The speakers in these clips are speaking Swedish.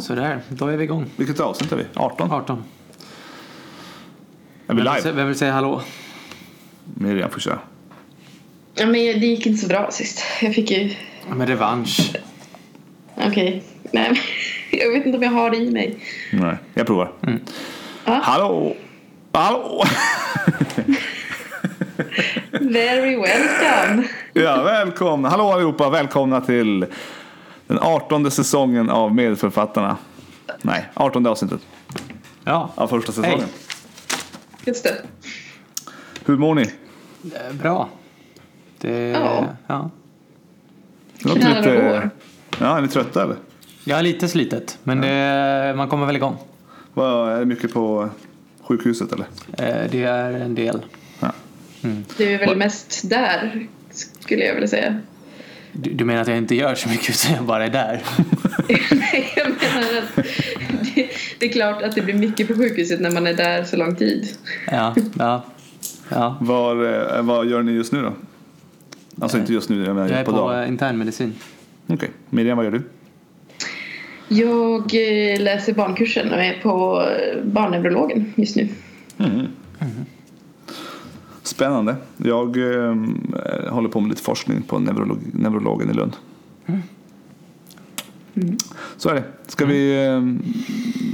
Sådär, då är vi igång. Vilket avsnitt är vi? 18? 18. Är vi Vem vill, live? sä- vem vill säga hallå? Miriam får köra. Ja, men det gick inte så bra sist. Jag fick ju... Ja, Men revansch. Okej. Nej, men jag vet inte om jag har det i mig. Nej, jag provar. Ja. Hallå! Hallå! Very welcome. Ja, välkomna! Hallå allihopa! Välkomna till den 18 säsongen av Medförfattarna. Nej, 18 avsnittet Ja, av första säsongen. Hej. Just det. Hur mår ni? eh, bra. Det, Ja. ja. Det låter lite... Ja, är ni trötta eller? Är lite slitet, men det, man kommer väl igång. Vad, är det mycket på sjukhuset eller? Eh, Det är en del. Ja. Du är väl mest där, skulle jag vilja säga. Du, du menar att jag inte gör så mycket utan jag bara är där? Nej, jag menar att det, det är klart att det blir mycket på sjukhuset när man är där så lång tid. Ja, ja. ja. Var, eh, vad gör ni just nu då? Alltså inte just nu, jag menar Jag är på, på internmedicin. Okej, Miriam vad gör du? Jag eh, läser barnkursen och är på eh, barnneurologen just nu. Spännande. Jag eh, håller på med lite forskning på neurolog, neurologen i Lund. Så är det. Ska vi eh,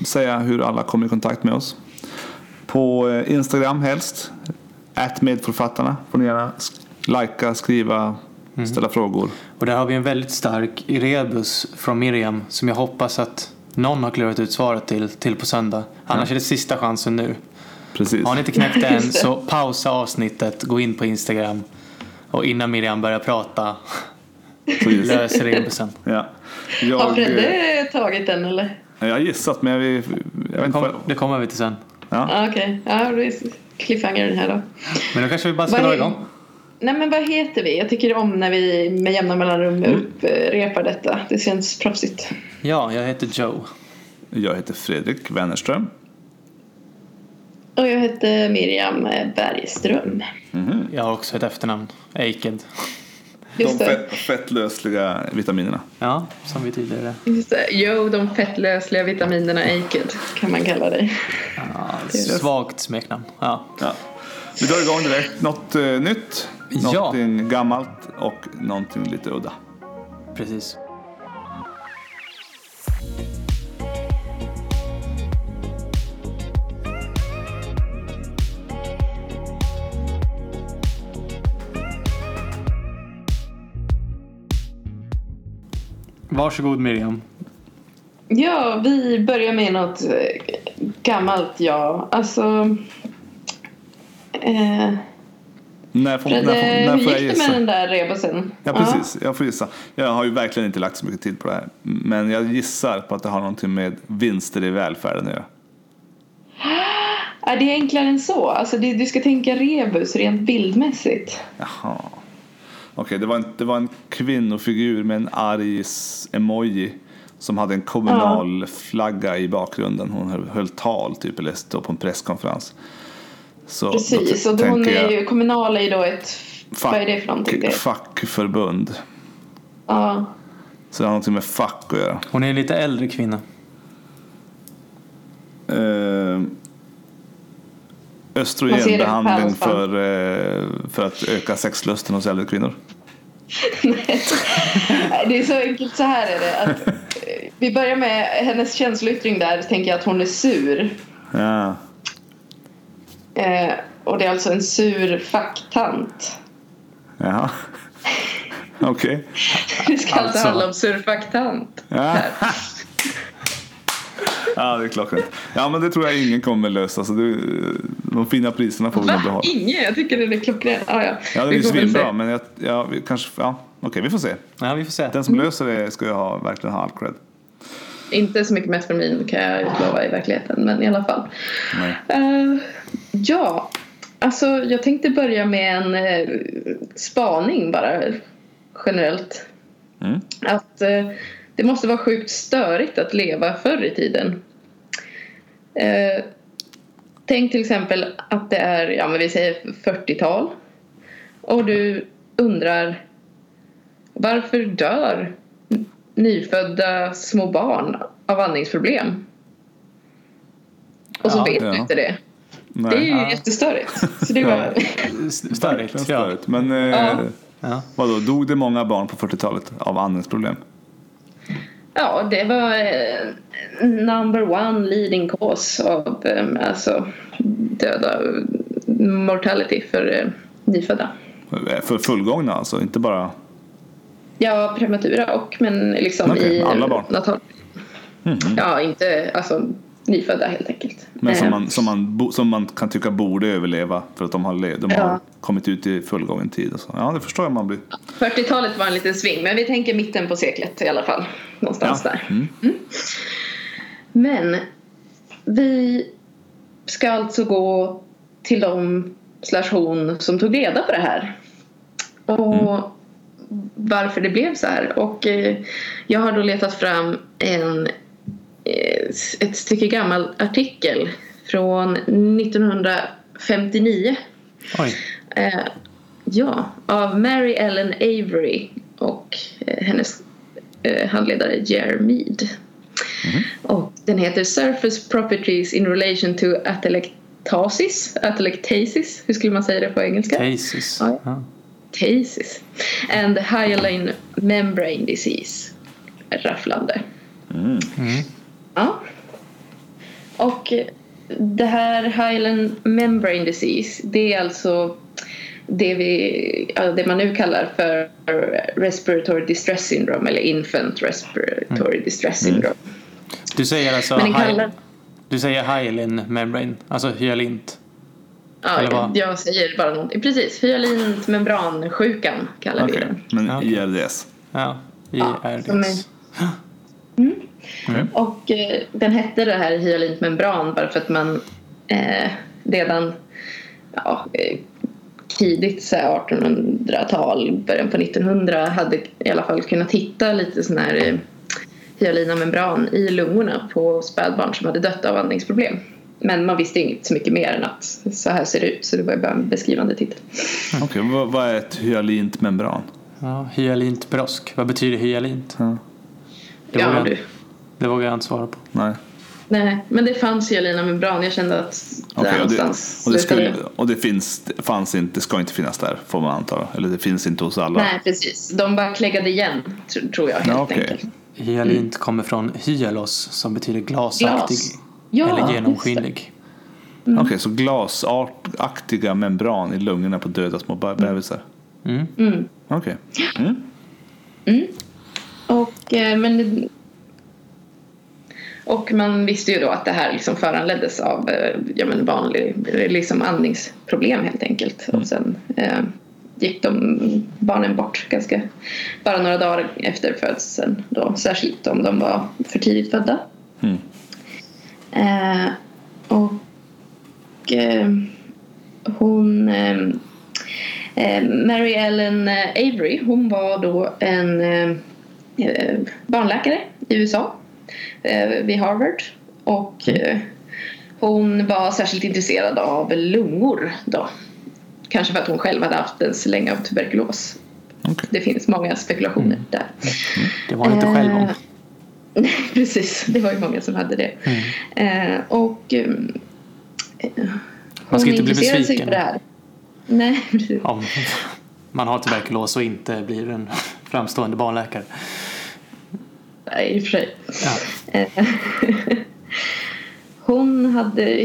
säga hur alla kommer i kontakt med oss? På eh, Instagram helst. Ät medförfattarna. Får ni gärna likea, skriva, ställa frågor. Och där har vi en väldigt stark rebus från Miriam som jag hoppas att någon har klurat ut svaret till, till på söndag. Annars är det sista chansen nu. Precis. Har ni inte knäckt det än så pausa avsnittet, gå in på Instagram och innan Miriam börjar prata, Precis. lös rebusen. Ja. Har Jag, eh, Fredde tagit den eller? jag har gissat men jag, jag vet Det, inte kom, vad... det kommer vi till sen. Ja. Ja, Okej, ja, det är cliffhanger den här då. Men då kanske vi bara ska dra igång. Nej men vad heter vi? Jag tycker om när vi med jämna mellanrum upprepar detta. Det känns proffsigt. Ja, jag heter Joe. Jag heter Fredrik Wennerström. Och jag heter Miriam Bergström. Jag har också ett efternamn, Eiked. De fett, fettlösliga vitaminerna. Ja, som vi tidigare. Just det. Jo, de fettlösliga vitaminerna Aked kan man kalla dig. Ja, svagt smeknamn. Ja. Ja. Vi drar igång direkt. Något eh, nytt, Ja. någonting gammalt och någonting lite udda. Precis. Varsågod Miriam. Ja, vi börjar med något eh, gammalt, ja. Alltså... Eh, När får, när Fredde, får, när får jag gick det med gissa? den där rebusen? Ja, precis. Jag får gissa. Jag har ju verkligen inte lagt så mycket tid på det här. Men jag gissar på att det har någonting med vinster i välfärden att göra. Ja, det är enklare än så. Alltså, du ska tänka rebus rent bildmässigt. Jaha. Okej, det, var en, det var en kvinnofigur med en arg emoji. Som hade en kommunal flagga i bakgrunden. Hon höll, höll tal typ, eller stod på en presskonferens. Så Precis, och då hon är ju, kommunal är ju då ett... fack- vad är det för någonting? Det? fackförbund. Ja. Så det har någonting med fack att göra. Hon är en lite äldre kvinna. Eh, Man ser det på östrogenbehandling för, eh, för att öka sexlusten hos äldre kvinnor. Nej, det är så enkelt, så här är det. Att, eh, vi börjar med hennes känsloyttring där, tänker jag att hon är sur. Ja. Eh, och det är alltså en sur facktant. Jaha. Okej. Det ska alltså, handla om sur facktant. Ja. ja, det är klockrent. Ja, men det tror jag ingen kommer lösa. Så det, de fina priserna får vi nog behålla. Ingen? Jag tycker det är klockren. Ah, ja. Ja, det är svinbra. Men jag, ja, vi kanske, ja, okej, vi får se. Ja, vi får se. Den som löser det ska ju ha, verkligen ha all cred. Inte så mycket metformin kan jag utlova i verkligheten, men i alla fall. Eh, ja, alltså jag tänkte börja med en eh, spaning bara generellt. Mm. Att eh, det måste vara sjukt störigt att leva förr i tiden. Eh, tänk till exempel att det är, ja men vi säger 40-tal. Och du undrar varför dör nyfödda små barn av andningsproblem. Och så Ja, vet ja. du inte det. Nej. Det är ju Ja. jättestörigt. Så det var... Störigt. Ja. Störigt. Men eh. Ja. vadå, dog det många barn på 40-talet av andningsproblem? Ja, det var eh, number one leading cause av eh, alltså, döda mortality för eh, nyfödda. Eh, För fullgångna alltså, inte bara... Ja, prematura och men liksom Okej, i alla barn. natal. Ja, inte alltså nyfödda helt enkelt. Men som Eh, man, som, man, som man kan tycka borde överleva för att de har, de har Ja. kommit ut i fullgången tid. Och så. Ja, det förstår jag man blir. 40-talet var en liten sving, men vi tänker mitten på seklet i alla fall. Någonstans Ja. där. Mm. Men vi ska alltså gå till de slash hon som tog reda på det här. Och varför det blev så här. Och eh, jag har då letat fram en, ett stycke gammal artikel från 1959. Oj. Eh, ja, av Mary Ellen Avery och eh, hennes eh, handledare Jer Mead. Och den heter Surface Properties in Relation to Atelectasis. Atelectasis, hur skulle man säga det på engelska? Cases. Ja. Ja. Cases. And hyaline membrane disease. Rafflande. Mm. Ja. Och det här hyaline membrane disease det är alltså det, vi, ja, det man nu kallar för respiratory distress syndrome eller infant respiratory distress syndrome. Du säger alltså Men kallar, du säger hyalin membrane, alltså hyalint. ja, vad? jag säger bara någonting. Precis, hyalint membransjukan kallar vi Okej, den. men Ja. IRDS. Ja, Ja, IRDS. som är- Okej. Och eh, den hette det här hyalint membran bara för att man eh, redan ja, eh, tidigt så här 1800-tal, början på 1900 hade i alla fall kunnat hitta lite sån här eh, hyalina membran i lungorna på spädbarn som hade dött av andningsproblem. Men man visste inte så mycket mer än att så här ser det ut så det var bara en beskrivande titel. Okej, vad, vad är ett hyalint membran? Ja, hyalint brosk. Vad betyder hyalint? Ja. Det, Ja, vågar, du. jag, det vågar jag inte svara på. Nej. Nej, men det fanns hyalina membran. Jag kände att där Okej, och, det, någonstans och, det skulle, och det finns, det fanns inte, det ska inte finnas där får man anta. Eller det finns inte hos alla. Nej, precis. De bara kläggade igen, tr- tror jag helt Ja, okej. enkelt. Hyalint kommer från hyalos som betyder glasaktig Glas. Ja, eller genomskinlig. Okej, så glasaktiga membran i lungorna på döda små be- bebisar. Mm. Mm. Okej. Mm. Och, eh, men, och man visste ju då att det här liksom föranleddes av eh, ja, men vanlig liksom andningsproblem helt enkelt. Och sen eh, gick de barnen bort ganska bara några dagar efter födseln. Då, särskilt om de var för tidigt födda. Mm. Eh, och eh, hon eh, eh, Mary Ellen Avery hon var då en barnläkare i USA vid Harvard och eh, hon var särskilt intresserad av lungor då. Kanske för att hon själv hade haft en släng av tuberkulos. Okej. Det finns många spekulationer där. Det var inte själv om. Eh, Nej, precis. Det var ju många som hade det. Eh, och eh, Man ska inte bli besviken. för det här. Nej, precis. Om man har tuberkulos och inte blir en framstående barnläkare. Nej, i och för sig. Ja. Eh, Hon hade,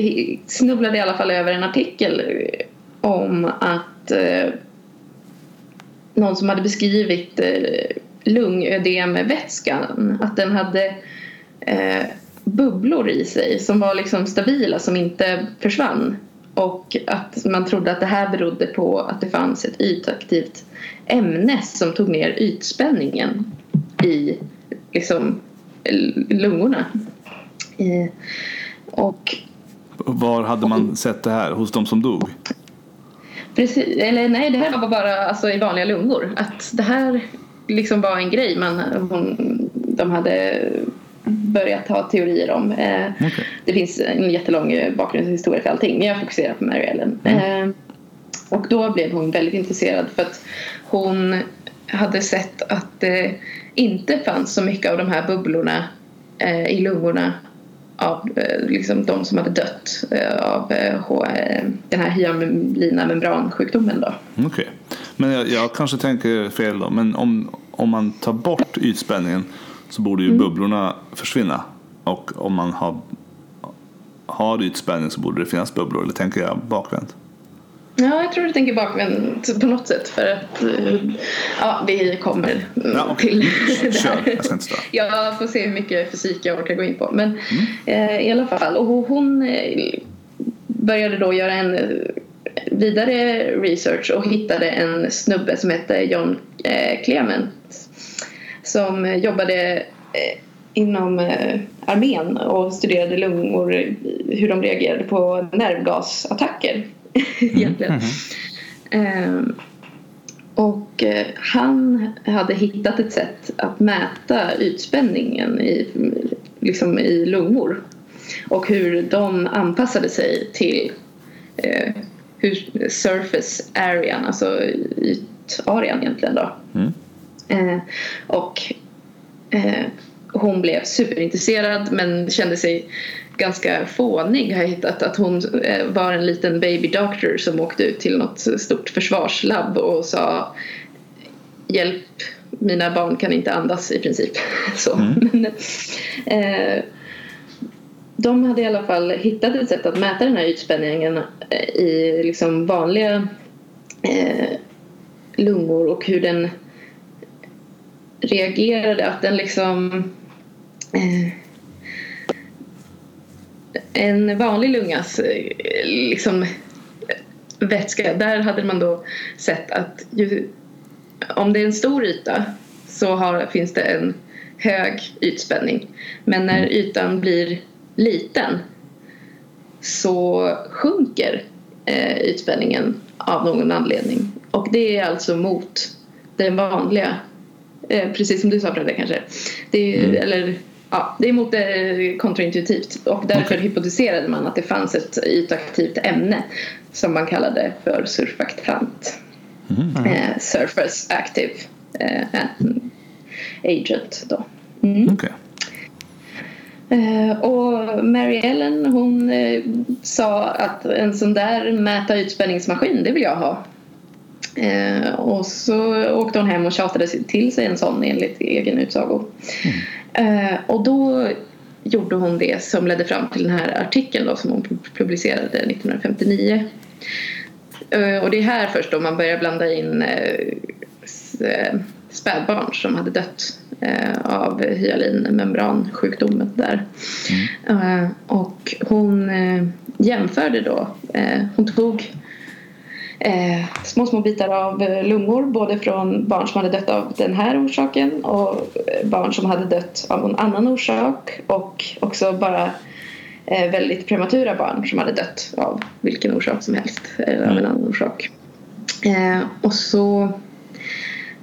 snubblade i alla fall över en artikel om att eh, någon som hade beskrivit eh, lungödemvätskan att den hade eh, bubblor i sig som var liksom stabila som inte försvann och att man trodde att det här berodde på att det fanns ett ytaktivt ämne som tog ner ytspänningen i liksom lungorna. I, och Var hade man sett det här? Hos de som dog? precis, eller nej, det här var bara alltså, i vanliga lungor. Att det här liksom var en grej man, hon, de hade börjat ha teorier om. Eh, Okej. Det finns en jättelång eh, bakgrundshistoria för allting men jag fokuserar på Mary Ellen. Eh, och då blev hon väldigt intresserad för att hon hade sett att det inte fanns så mycket av de här bubblorna eh, i lungorna av eh, liksom de som hade dött eh, av eh, eh, den här hyalina membransjukdomen. Okej. Men jag, jag kanske tänker fel då. Men om, om man tar bort ytspänningen så borde ju bubblorna försvinna. Och om man har, har ytspänning så borde det finnas bubblor. Eller tänker jag bakvänt? Ja, jag tror du tänker bakvänt på något sätt för att eh, ja, vi kommer Ja, okej. till Kör, jag ska inte störa. Jag får se hur mycket fysik jag orkar gå in på. Men eh, i alla fall, och hon eh, började då göra en eh, vidare research och hittade en snubbe som hette John eh, Clement som jobbade eh, inom eh, armén och studerade lungor, hur de reagerade på nervgasattacker egentligen. Ehm, och eh, han hade hittat ett sätt att mäta ytspänningen i, liksom i lungor och hur de anpassade sig till eh, hur surface arean, alltså ytarean egentligen då. Mm. Eh, och hon blev superintresserad men kände sig ganska fånig har jag hittat. Att hon eh, var en liten baby doctor som åkte ut till något stort försvarslabb och sa Hjälp, mina barn kan inte andas i princip. Så. Men, eh, de hade i alla fall hittat ett sätt att mäta den här ytspänningen eh, i liksom vanliga eh, lungor och hur den reagerade. Att den liksom... Eh, en vanlig lungas eh, liksom, vätska, där hade man då sett att ju, om det är en stor yta så har, finns det en hög ytspänning. Men när ytan blir liten så sjunker eh, ytspänningen av någon anledning. Och det är alltså mot den vanliga, eh, precis som du sa Fredrik kanske. Det är, eller, ja, det är mot det kontraintuitivt och därför Okej. hypotiserade man att det fanns ett ytaktivt ämne som man kallade för surfaktant. Eh, surface active eh, agent då. Mm. Okej. Eh, och Mary Ellen hon eh, sa att en sån där mäta ytspänningsmaskin det vill jag ha. Eh, och så åkte hon hem och tjatade till sig en sån enligt egen utsago. Eh, och då gjorde hon det som ledde fram till den här artikeln då, som hon publicerade 1959. Eh, och det är här först då man börjar blanda in eh, eh, spädbarn som hade dött eh, av hyalinmembransjukdomen där. Eh, och hon eh, jämförde då, eh, hon tog eh, små, små bitar av eh, lungor både från barn som hade dött av den här orsaken och eh, barn som hade dött av någon annan orsak och också bara eh, väldigt prematura barn som hade dött av vilken orsak som helst eller av en annan orsak. Eh, och så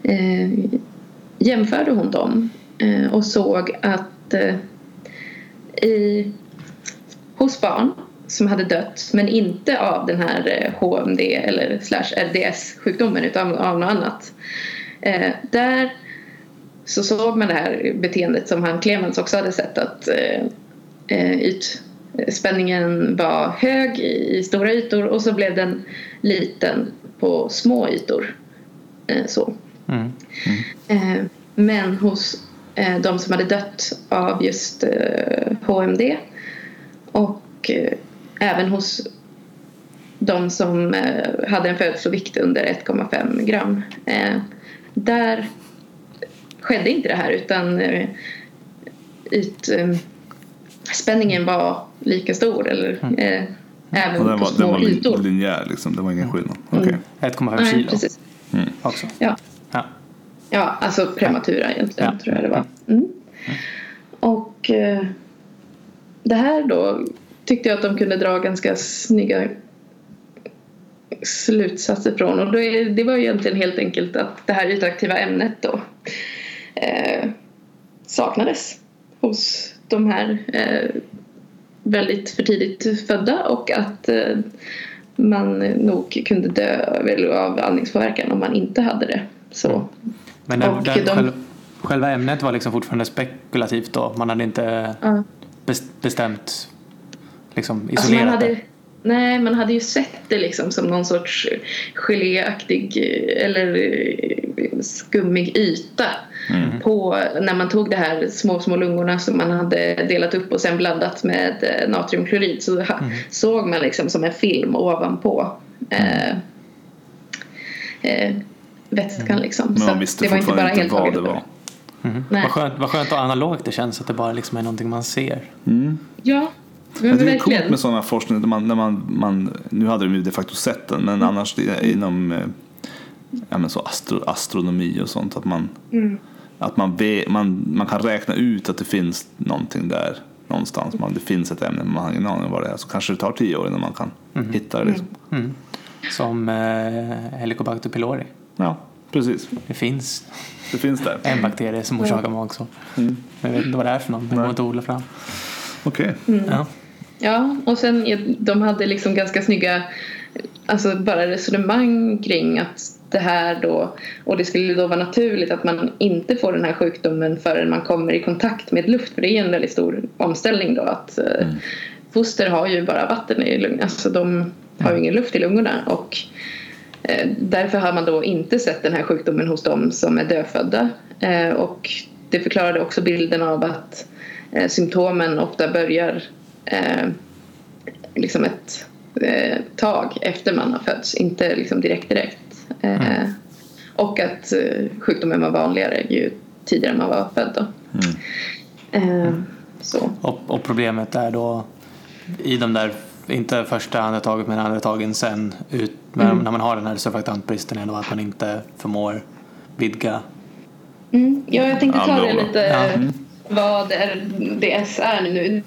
eh, jämförde hon dem eh, och såg att i, hos barn som hade dött men inte av den här eh, HMD eller slash RDS sjukdomen utan av något annat. Eh, där så såg man det här beteendet som han Clemens också hade sett att eh, eh, ytspänningen var hög i, i stora ytor och så blev den liten på små ytor. Eh, så. Mm. Eh, men hos eh, de som hade dött av just eh, HMD och eh, även hos de som eh, hade en födelsevikt under 1,5 gram. Eh, där skedde inte det här utan eh, yt, eh, spänningen var lika stor eller eh, även Och den på var, den små var lin- ytor. linjär liksom. Det var ingen skillnad. Okej. Mm. 1,5 Nej, kilo precis. också. Ja. Ja. Ja, alltså prematura egentligen Ja. tror jag det var. Mm. Och eh, det här då tyckte jag att de kunde dra ganska snygga slutsatser från. Och är, det var ju egentligen helt enkelt att det här ytaktiva ämnet då eh, saknades hos de här eh, väldigt för tidigt födda och att eh, man nog kunde dö av- andningspåverkan om man inte hade det. Så Men den, den de- själv, själva ämnet var liksom fortfarande spekulativt då. Man hade inte bes- bestämt liksom Alltså isolerat man hade, nej, man hade ju sett det liksom som någon sorts geléaktig eller skummig yta. På, när man tog de här små, små lungorna som man hade delat upp och sen blandat med eh, natriumklorid så ha, såg man liksom som en film ovanpå eh, eh, vätskan. Liksom. Men Så man att visste det var inte bara fortfarande helt inte vad det var. Nej. Vad skönt, vad skönt och analogt det känns att det bara liksom är någonting man ser. Ja, men Men det är coolt med sådana forskning där man, när man, man, nu hade de ju de facto sett den, men annars det- inom eh, ja, men så astro, astronomi och sånt att man, att man, man, man kan räkna ut att det finns någonting där någonstans. Man, det finns ett ämne men man har ingen aning om vad det är. Så kanske det tar tio år innan man kan hitta det. Liksom. Som eh, Helicobacter pylori. Ja, precis. Det finns Det finns där. en bakterie som orsakar magsår. Men jag vet inte vad det är för någon. Den går inte att odla fram. Okej. Ja. Ja, och sen de hade liksom ganska snygga alltså bara resonemang kring att det här då och det skulle då vara naturligt att man inte får den här sjukdomen förrän man kommer i kontakt med luft för det är en väldigt stor omställning då att eh, foster har ju bara vatten i lungorna alltså de har ju ingen luft i lungorna och eh, därför har man då inte sett den här sjukdomen hos dem som är dödfödda eh, och det förklarade också bilden av att symptomen ofta börjar eh, liksom ett eh, tag efter man har fötts, inte liksom direkt direkt. Eh, Och att eh, sjukdomen var vanligare ju tidigare man var född. Då. Eh, så. Och, och problemet är då i de där, inte första andetaget men andetagen sen ut, men när man har den här surfaktantbristen är då att man inte förmår vidga. Mm. Ja, jag tänkte ta det lite Ja. Vad RDS är nu.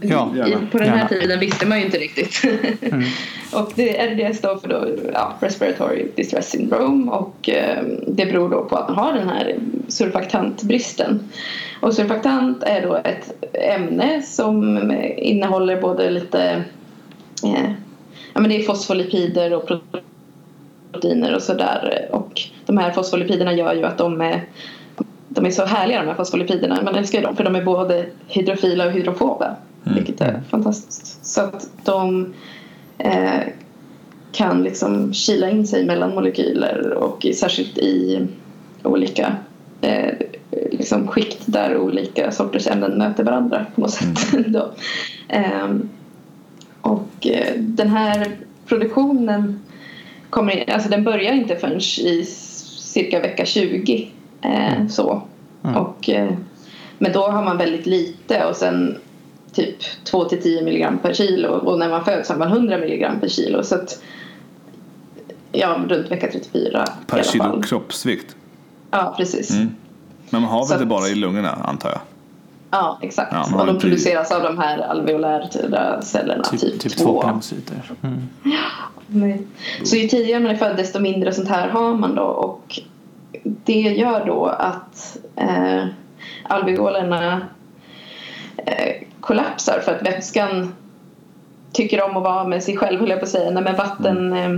Ja, I, gärna. på den här Gärna. tiden visste man ju inte riktigt. och det, RDS står för då, ja, Respiratory Distress Syndrome och eh, det beror då på att man har den här surfaktantbristen. Och surfaktant är då ett ämne som innehåller både lite eh, ja, men det är fosfolipider och proteiner och sådär och de här fosfolipiderna gör ju att de är de är så härliga de här fosfolipiderna. Man älskar ju dem för de är både hydrofila och hydrofoba. Vilket är fantastiskt. Så att de eh, kan liksom kila in sig mellan molekyler och särskilt i olika eh, liksom skikt där olika sorters ämnen möter varandra på något sätt. Då. Ehm, och eh, den här produktionen kommer in, alltså den börjar inte förrän i cirka vecka 20. Eh, så. Och, eh, men då har man väldigt lite och sen typ 2 till 10 milligram per kilo och när man föds har man 100 milligram per kilo. Så att, ja, runt vecka 34 i Per kilo fall. kroppsvikt. Ja, precis. Mm. Men man har Så väl det bara i lungorna antar jag? Ja, exakt. Ja, och de produceras av de här alveolära cellerna, typ, Typ, typ 2. två pneumocyter. Mm. Nej. Så ju tidigare man är född desto mindre sånt här har man då och det gör då att eh, alveolerna eh, kollapsar för att vätskan tycker om att vara med sig själv höll jag på att säga. Nej, men vatten eh,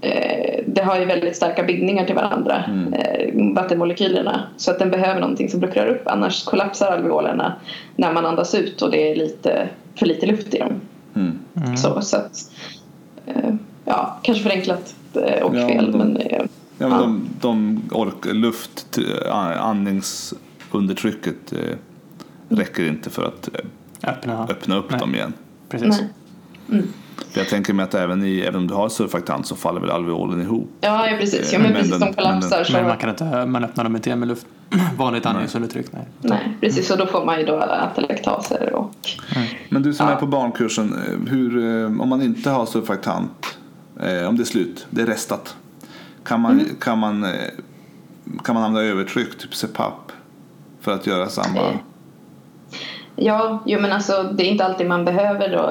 eh, det har ju väldigt starka bindningar till varandra, eh, vattenmolekylerna. Så att den behöver någonting som luckrar upp annars kollapsar alveolerna när man andas ut och det är lite, för lite luft i dem. Mm. Så, så att, eh, ja, kanske förenklat eh, och Ja, fel men eh, Ja, men de, de ork, luft, andningsundertrycket eh, räcker inte för att eh, Öppna. öppna upp Nej. dem igen. Precis. nej. För jag tänker mig att även, i, även om du har surfaktant så faller väl alveolen ihop. Ja, ja precis. Ja, Men men precis. den- De kollapsar så... Men man kan inte man öppnar dem inte med luft. Vanligt andningsundertryck. Nej. Nej, precis. Så då får man ju då atelektaser och... Men du som Ja. är på barnkursen, eh, hur, eh, om man inte har surfaktant, eh, om det är slut, det är restat, kan man, Mm. kan man, eh, kan man använda övertryck, typ CPAP, för att göra samma? Eh, Ja, jo men alltså det är inte alltid man behöver då.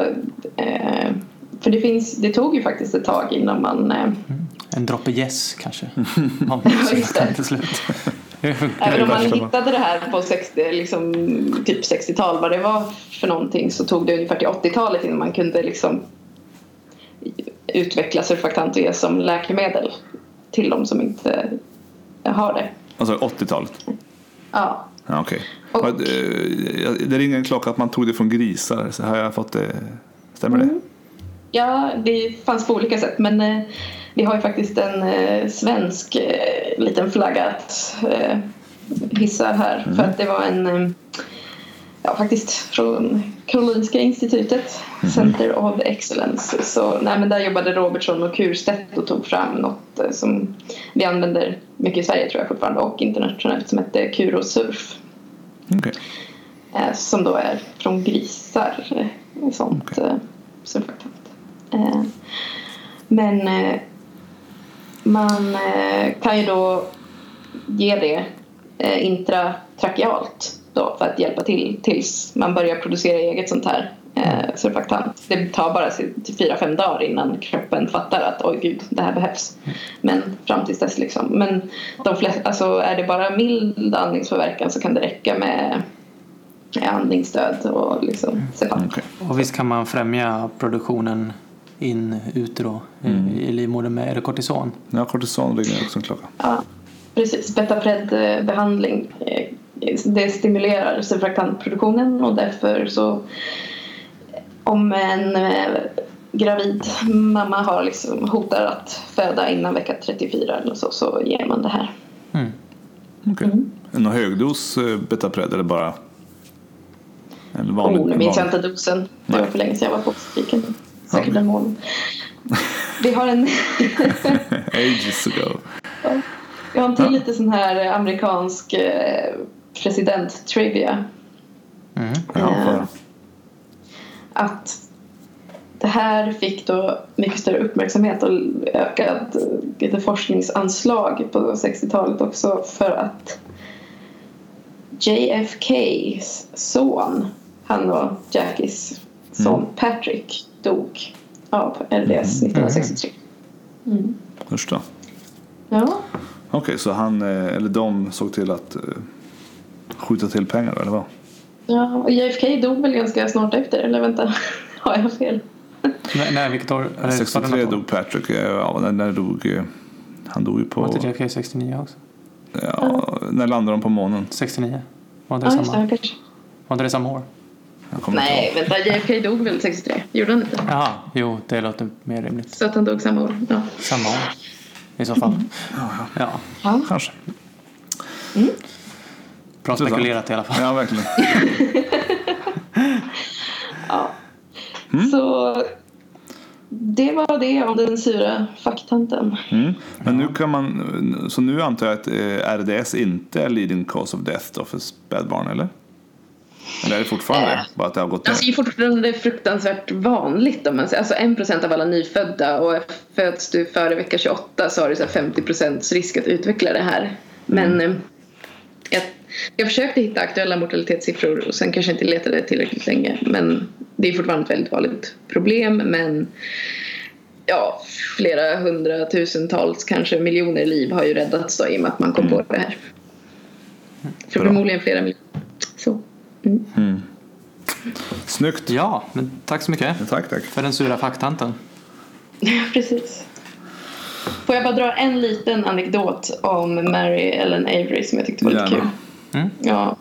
Eh, för det finns, det tog ju faktiskt ett tag innan man... Eh, En droppe yes kanske. Just det. till slut. Även om man hittade det här på 60, liksom, typ 60-tal, vad det var för någonting så tog det ungefär till 80-talet innan man kunde liksom utveckla surfaktant och ge som läkemedel till de som inte har det. Alltså 80-talet? Ja. Ja. Och- Vad, eh, Det ringer en klocka att man tog det från grisar. Så har jag fått det? Stämmer det? Ja, det fanns på olika sätt. Men eh, vi har ju faktiskt en eh, svensk eh, liten flagga att eh, hissa här. För att det var en, eh, ja faktiskt från Karolinska institutet, Center of Excellence. Så nej, men där jobbade Robertson och Kurstedt och tog fram något eh, som vi använder mycket i Sverige tror jag fortfarande och internationellt som heter Kurosurf. Okej. Eh, som då är från grisar. Eh, sånt eh, surfaktant. Men man kan ju då ge det intratrakealt då för att hjälpa till tills man börjar producera eget sånt här eh, surfaktant. Det tar bara fyra fem dagar innan kroppen fattar att oj gud, det här behövs. Men fram tills dess liksom. Men de flesta, alltså, är det bara mild andningspåverkan så kan det räcka med andningsstöd och liksom CPAP. Okej. Och visst kan man främja produktionen in utero i- i livmodern med är det kortison? Ja, kortison ringer också en klocka. Ja, precis. Betapred-behandling eh, det stimulerar surfaktantproduktionen och därför så om en eh, gravid mamma har liksom hotar att föda innan vecka 34 eller så, så ger man det här. Mm. Okej. Någon högdos eh, Betapred eller bara en vanlig? Oh, nu minns jag inte dosen. Det var för länge sedan jag var på Spiken. Säkert Okej. en månad. Vi har en Ages ago. Vi har en till Ja. lite sån här amerikansk eh, president-trivia. Mm. Ja, Eh, för, Att det här fick då mycket större uppmärksamhet och ökad eh, lite forskningsanslag på 60-talet också för att JFKs son, han och Jackies son Patrick dog av RDS 1963. Mm. Då. Ja, Okej, så han, eh, eller de såg till att eh, skjuta till pengar eller vad? Ja, och JFK dog väl ganska snart efter, eller vänta, har jag fel? Nej, nej, vilket år? Är det 63 1700-tal? dog Patrick. eh, Ja, när, när dog... eh, Han dog ju på... Var inte JFK 69 också? Ja, när landade de på månen? 69? Var inte Ja, det det, samma, kanske. var inte det samma år? Nej, ihåg. vänta, JFK dog väl 63? Gjorde han inte? Jaha, jo, det låter mer rimligt. Så att han dog samma år? Ja. Samma år i så fall. Ja, ja. Kanske. Bra spekulerat i alla fall. Ja, verkligen. ja. Så det var det om den sura facktanten. Mm. Men nu kan man... Så nu antar jag att eh, RDS inte är leading cause of death då för spädbarn, eller? Eller är det fortfarande Äh. Bara att det har gått ner? Alltså det är fortfarande fruktansvärt vanligt om man säger. Alltså en procent av alla nyfödda och föds du före vecka 28 så har du så här 50 procents risk att utveckla det här. Men eh, jag, försökte hitta aktuella mortalitetssiffror och sen kanske inte letade tillräckligt länge. Men det är fortfarande ett väldigt vanligt problem. Men ja, flera hundratusentals, kanske miljoner liv har ju räddats då i och med att man kom på det här. Bra. Förmodligen flera miljoner. Så. Mm. Snyggt! Ja, men tack så mycket Tack, tack. för den sura facktanten. Ja, precis. Får jag bara dra en liten anekdot om Mary Ellen Avery som jag tyckte var lite Gärna. kul? Mm. Ja.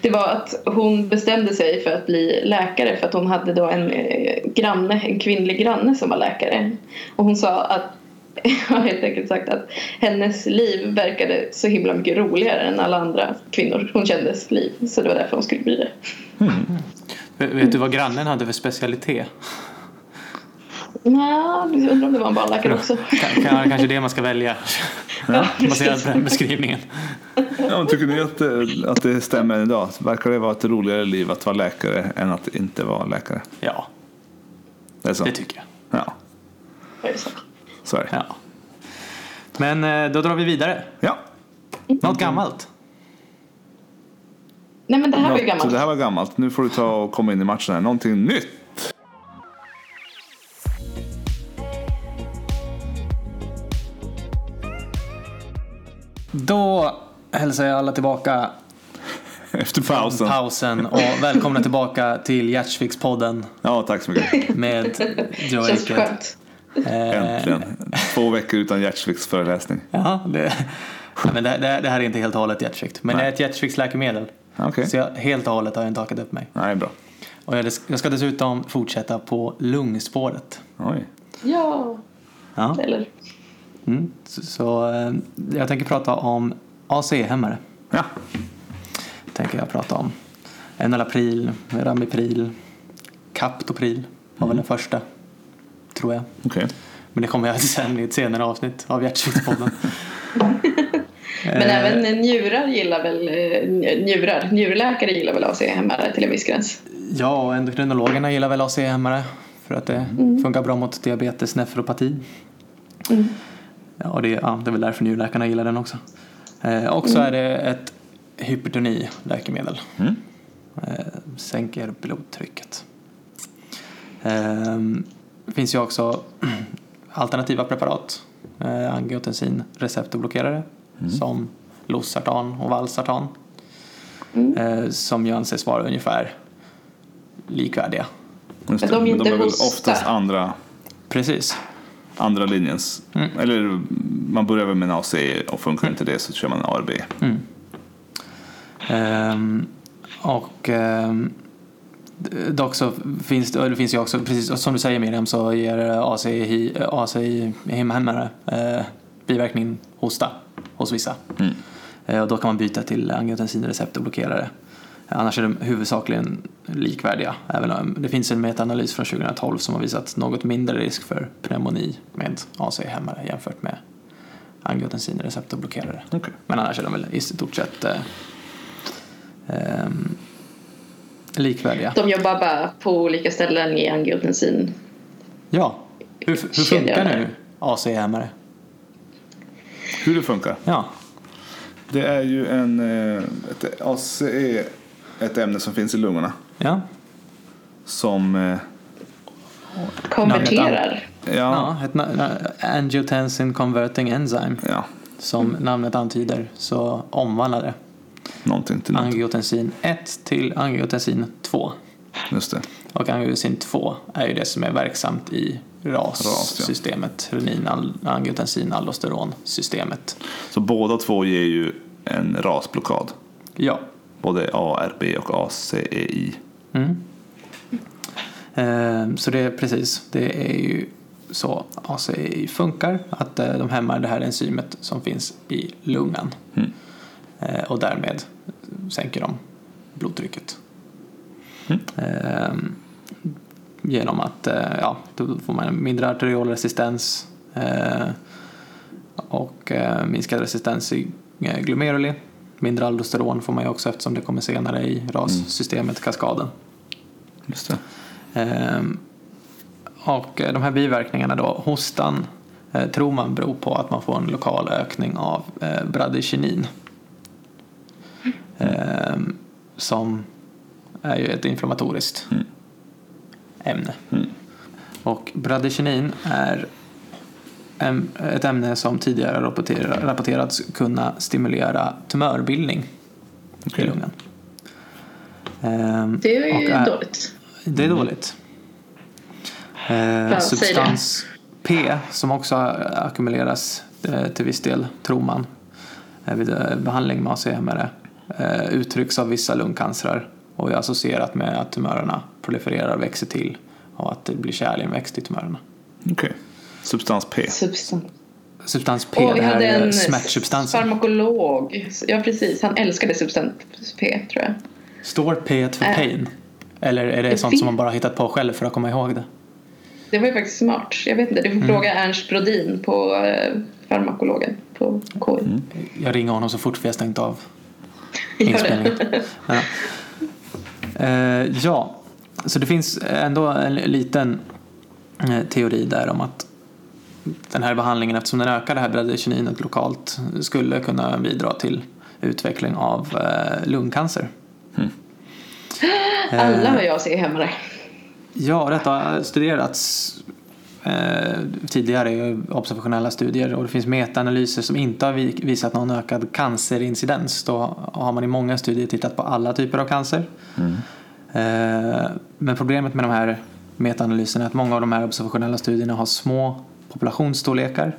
Det var att hon bestämde sig för att bli läkare för att hon hade då en eh, granne, en kvinnlig granne som var läkare. Och hon sa att har helt enkelt sagt att hennes liv verkade så himla mycket roligare än alla andra kvinnor hon kändes liv. Så det var därför hon skulle bli det. Vet- Vet du vad grannen hade för specialitet? Ja, jag undrar om det var en barnläkare också. Kan, kan, kanske det man ska välja Ja, baserat på den beskrivningen. Ja, tycker ni att, det- att det stämmer än idag? Verkar det vara ett roligare liv att vara läkare än att inte vara läkare? Ja, Det är så? det tycker jag. Ja, Vad är det så? så är det. Ja. Men eh, då drar vi vidare. Ja. Något gammalt. Nej men det här var ju Något- gammalt. Det här var gammalt. Nu får du ta och komma in i matchen här. Någonting nytt. Då hälsar jag alla tillbaka Efter pausen. pausen och välkomna tillbaka till Hjärtsviks-podden Ja, tack så mycket. med Joe Känns skönt. Eh, Äntligen. Två veckor utan Gjertsviks föreläsning. Ja, det, Nej, men det, det, det här är inte helt och hållet hjärtsvikt. Men Nej. det är ett hjärtsviktsläkemedel. Okej. Så jag, helt och hållet har jag inte hakat upp mig. Nej, bra. Och jag, jag ska dessutom fortsätta på lungspåret. Oj. Ja, Ja. eller? Mm. Så, eh, jag tänker prata om ACE-hämmare. Ja. Tänker jag prata om. Enalapril, Ramipril, Captopril var väl den första. Tror jag. Okej. Men det kommer jag till sen i ett senare avsnitt av Hjärtsviktspodden. Men Eh, även njurar gillar väl, eh, njurar, njurläkare gillar väl AC-hämmare till en viss gräns. Ja, och endokrinologerna gillar väl ACE-hämmare för att det funkar bra mot diabetes nefropati. Mm. Och det, ja, det är väl därför njurläkarna gillar den också. Eh, och så är det ett hypertoni-läkemedel. Mm. Eh, sänker blodtrycket. Eh, det finns ju också alternativa preparat. Eh, angiotensin receptorblockerare som Losartan och Valsartan. Eh, som ju anses vara ungefär likvärdiga. Just Men det. de är Men de är väl oftast andra, Precis. Andra linjens. Mm. Eller man börjar väl med en AC och funkar inte det så kör man en ARB. Mm. Ehm, och ehm, dock så finns det, det finns ju också, precis som du säger Miriam, så ger ACI, ACI hämmare eh, biverkning hosta hos vissa. Mm. Eh, och då kan man byta till angiotensinreceptorblockerare. Annars är de huvudsakligen likvärdiga. Även om det finns en metaanalys från 2012 som har visat något mindre risk för pneumoni med ACI-hämmare jämfört med angiotensinreceptorblockerare. Okej. Men annars är de väl i stort sett eh, ehm, likvärdiga. De jobbar bara på olika ställen i angiotensin. Ja, hur, hur funkar nu AC-hämmare? Hur det funkar? Ja, Det är ju en... eh, Ett AC är ett ämne som finns i lungorna. ja, Som... eh, Konverterar. Ja. ja ett angiotensin converting enzyme Ja. som namnet antyder så omvandlar det Någonting till något. angiotensin 1 till angiotensin 2. Just det. Och angiotensin 2 är ju det som är verksamt i RAS, ja. RAS-systemet, renin angiotensin aldosteron-systemet. Så båda två ger ju en rasblockad. Ja, Både ARB och ACEI. Mm. Eh, Så det är precis, det är ju så ACI funkar, att eh, de hämmar det här enzymet som finns i lungan. Mm. Eh, Och därmed sänker de blodtrycket. Mm. Genom att, ja, då får man mindre arteriolresistens och minskad resistens i glomeruli. Mindre aldosteron får man ju också eftersom det kommer senare i RAS-systemet, kaskaden. Just det. Ehm, och eh, de här biverkningarna då, hostan eh, tror man beror på att man får en lokal ökning av eh, bradykinin. Ehm, som är ju ett inflammatoriskt Mm. ämne. Mm. Och bradykinin är ett ämne som tidigare rapporter, rapporterats kunna stimulera tumörbildning i Okej. lungan. Det är ju är- dåligt. det är dåligt. Eh, substans P som också ackumuleras eh, till viss del, tror man, eh, vid eh, behandling med ACMR eh, uttrycks av vissa lungcancerer och är associerat med att tumörerna prolifererar, växer till och att det blir kärlinväxt i tumörerna. Okej. Substans P. Substans. Substans P, Och vi det här hade är en smärtsubstansen. farmakolog. Ja, precis. Han älskade substans P, tror jag. Står P för Äh. pain? Eller är det Jag sånt som man bara hittat på själv för att komma ihåg det? Det var ju faktiskt smart. Jag vet inte, du får Mm. fråga Ernst Brodin på eh, farmakologen på KI. Mm. Jag ringer honom så fort vi har stängt av inspelningen. det. Ja. Eh, ja, så det finns ändå en liten eh, teori där om att den här behandlingen, eftersom den ökar det här bradykininet lokalt, skulle kunna bidra till utveckling av eh, lungcancer. Alla har jag se hemma där. Ja, detta har studerats eh, tidigare i observationella studier och det finns metaanalyser som inte har vi- visat någon ökad cancerincidens. Då har man i många studier tittat på alla typer av cancer. Eh, men problemet med de här metaanalyserna är att många av de här observationella studierna har små populationsstorlekar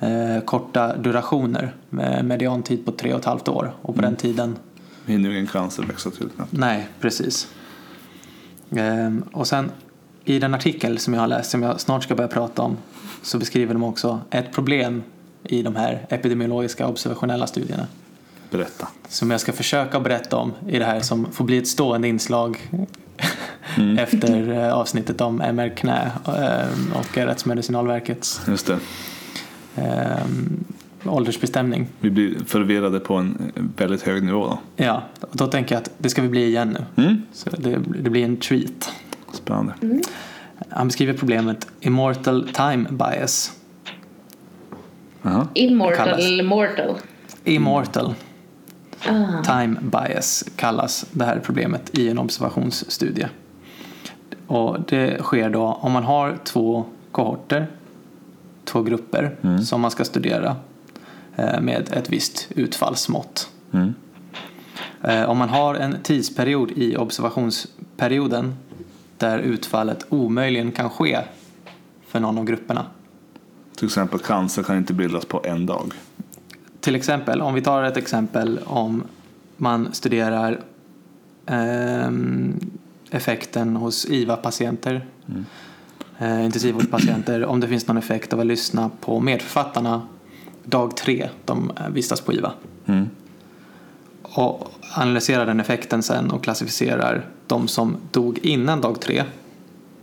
eh, korta durationer med mediantid på tre och ett halvt år. Och på den tiden, Hinner ingen cancer växa till knappt. nej precis. Ehm, och sen i den artikel som jag har läst, som jag snart ska börja prata om, så beskriver de också ett problem i de här epidemiologiska observationella studierna. Berätta. Som jag ska försöka berätta om i det här som får bli ett stående inslag efter eh, avsnittet om MR-knä eh, och Rättsmedicinalverkets Just det. eh, åldersbestämning. Vi blir förvirrade på en väldigt hög nivå då. Ja, och då tänker jag att det ska vi bli igen nu. Mm. Så det, det blir en treat. Spännande. Han beskriver problemet Immortal Time Bias. Jaha. Immortal mortal? Immortal Ah. Time Bias kallas det här problemet i en observationsstudie. Och det sker då om man har två kohorter, två grupper som man ska studera eh, med ett visst utfallsmått. Mm. Eh, Om man har en tidsperiod i observationsperioden där utfallet omöjligen kan ske för någon av grupperna. Till exempel cancer kan inte bildas på en dag. Till exempel, om vi tar ett exempel om man studerar ehm, effekten hos IVA-patienter, eh, intensivvårdspatienter, om det finns någon effekt av att lyssna på medförfattarna dag tre de eh, vistas på IVA. Mm. Och analyserar den effekten sen och klassificerar de som dog innan dag tre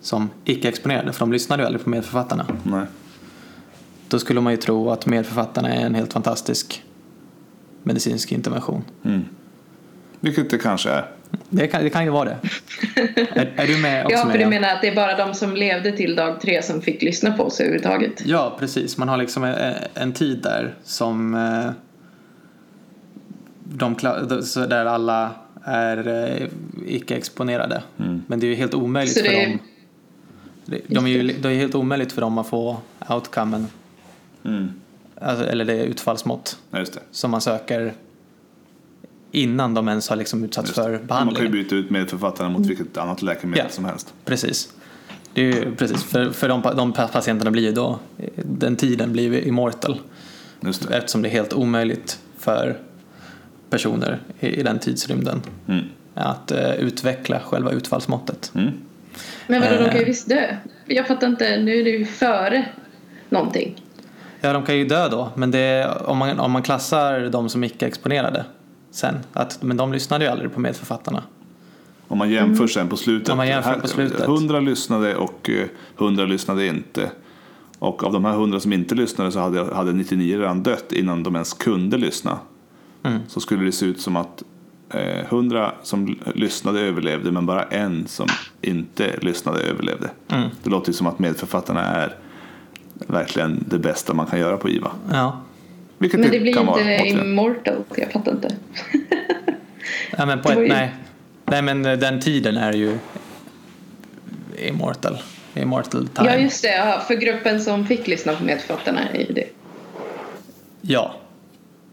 som icke-exponerade, för de lyssnade ju aldrig på medförfattarna. Nej. Då skulle man ju tro att medförfattarna är en helt fantastisk medicinsk intervention. Mm. Vilket det kanske är. Det kan, det kan ju vara det. är, är du med också Ja, för du menar att det är bara de som levde till dag tre som fick lyssna på oss överhuvudtaget? Ja, precis. Man har liksom en, en tid där som eh, de, där alla är eh, icke-exponerade. Men det är ju helt omöjligt Så för är- dem. De är ju, det är helt omöjligt för dem att få outcomen, Mm. alltså, eller det utfallsmått Ja, just det. som man söker innan de ens har liksom utsatts Just för Man kan ju behandling. byta ut medförfattarna mot vilket annat läkemedel Ja. som helst. Precis. Det är ju, precis. För, för de, de pa- patienterna blir ju då, den tiden blir ju immortal Just det. eftersom det är helt omöjligt för personer i, i den tidsrymden Mm. att eh, utveckla själva utfallsmåttet. Mm. Men vadå, de kan ju Eh. visst dö. Jag fattar inte, nu är det ju före någonting. Ja, de kan ju dö då, men det är, om, man, om man klassar de som icke-exponerade sen, att, men de lyssnade ju aldrig på medförfattarna. Om man jämför sen på slutet. Om man jämför på slutet. 100 lyssnade och eh, 100 lyssnade inte. Och av de här 100 som inte lyssnade så hade, hade 99 redan dött innan de ens kunde lyssna. Mm. Så skulle det se ut som att eh, 100 som lyssnade överlevde men bara en som inte lyssnade överlevde. Mm. Det låter ju som att medförfattarna är verkligen det bästa man kan göra på IVA. Ja, Vilket Men det blir kan vara inte återigen. immortal, jag fattar inte. ja men ett, ju- nej. nej, men eh, den tiden är ju immortal. Immortal time. Ja just det, ja, för gruppen som fick lyssna på medförfattarna är ju det. Ja,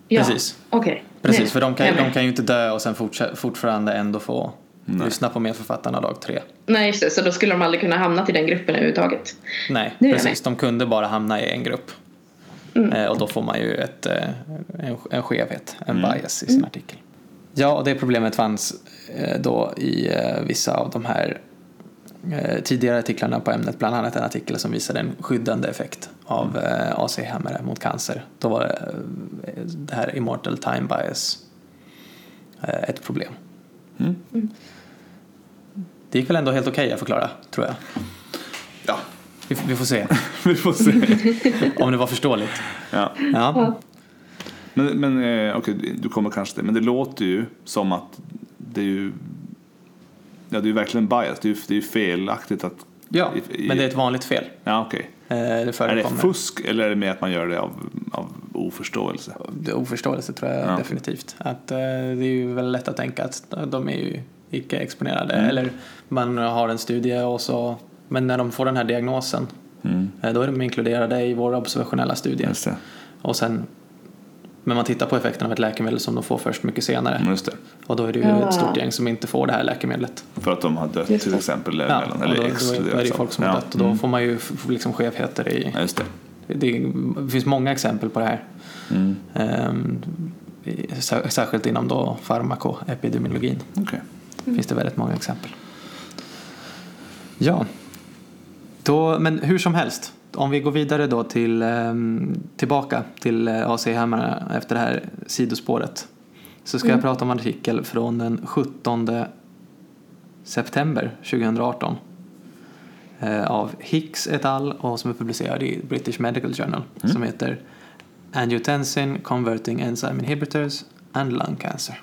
Ja. Precis. Okej. Precis, Nej, för de kan, är de kan ju inte dö och sen fortsätta, fortfarande ändå få Nej. lyssna på medförfattarna dag tre. Nej just det, så då skulle de aldrig kunna hamna i den gruppen överhuvudtaget. Nej, Nu precis. De kunde bara hamna i en grupp. Mm. Eh, och då får man ju ett, eh, en, en skevhet, en Mm. bias i sin artikel. Ja, och det problemet fanns eh, då i vissa av de här tidigare artiklarna på ämnet, bland annat en artikel som visade en skyddande effekt av eh, AC-hämmare mot cancer. Då var det, det här immortal time bias ett problem. Mm. Det gick väl ändå helt okej att förklara, tror jag. Vi, vi får se vi får se. om det var förståeligt. ja. Ja, Ja. Men, men eh, okej, du kommer kanske till men det låter ju som att det är ju Ja, det är ju verkligen bias. Det är ju, det är ju felaktigt att... ja i- i- men det är ett vanligt fel. Ja, okej. Eh, Det Är det fusk eller är det mer att man gör det av, av oförståelse? Det oförståelse tror jag Ja. definitivt. Att, eh, det är ju väldigt lätt att tänka att de är ju icke-exponerade. Mm. Eller man har en studie och så, men när de får den här diagnosen Mm. eh, då är de inkluderade i våra observationella studier. Just det. Och sen, men man tittar på effekten av ett läkemedel som de får först mycket senare. Just det. Och då är det ju Ja. ett stort gäng som inte får det här läkemedlet. För att de har dött till exempel. Ja, emellan, och eller då, då är det ju av- folk som har ja. dött och då Mm. får man ju liksom skevheter i just det. Det, det finns många exempel på det här. Mm. Ehm, Särskilt inom då farmakoepidemiologin Okej. finns det väldigt många exempel. Ja, då, men hur som helst. Om vi går vidare då till, ehm, tillbaka till eh, AC-hämmarna efter det här sidospåret. Så ska jag prata om en artikel från den 17 september 2018. eh, Av Hicks et al. och som är publicerad i British Medical Journal. Som heter Angiotensin Converting Enzyme Inhibitors and Lung Cancer.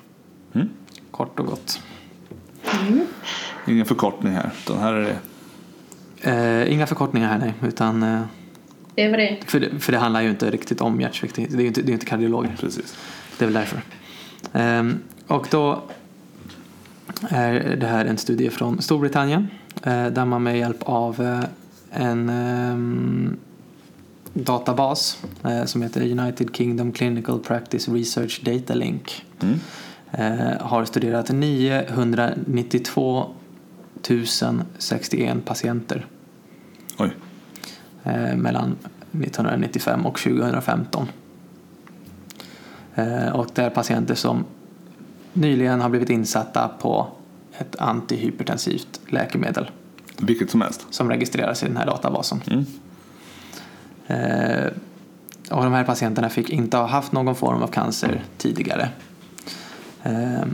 Mm. Kort och gott. Ingen förkortning här, utan här är det Eh, inga förkortningar här nej, utan eh, Det var det. för, det, för det handlar ju inte riktigt om hjärtsvikt. Det är ju inte, det är ju inte kardiologer. precis. Det är väl därför. Ehm, och då är det här en studie från Storbritannien eh, där man med hjälp av eh, en ehm, databas eh, som heter United Kingdom Clinical Practice Research Data Link Mm. eh, har studerat 992 061 patienter Oj. eh, mellan 1995 och 2015. Eh, och det är patienter som nyligen har blivit insatta på ett antihypertensivt läkemedel Vilket som helst. som registreras i den här databasen. Mm. Eh, och de här patienterna fick inte ha haft någon form av cancer tidigare. Eh,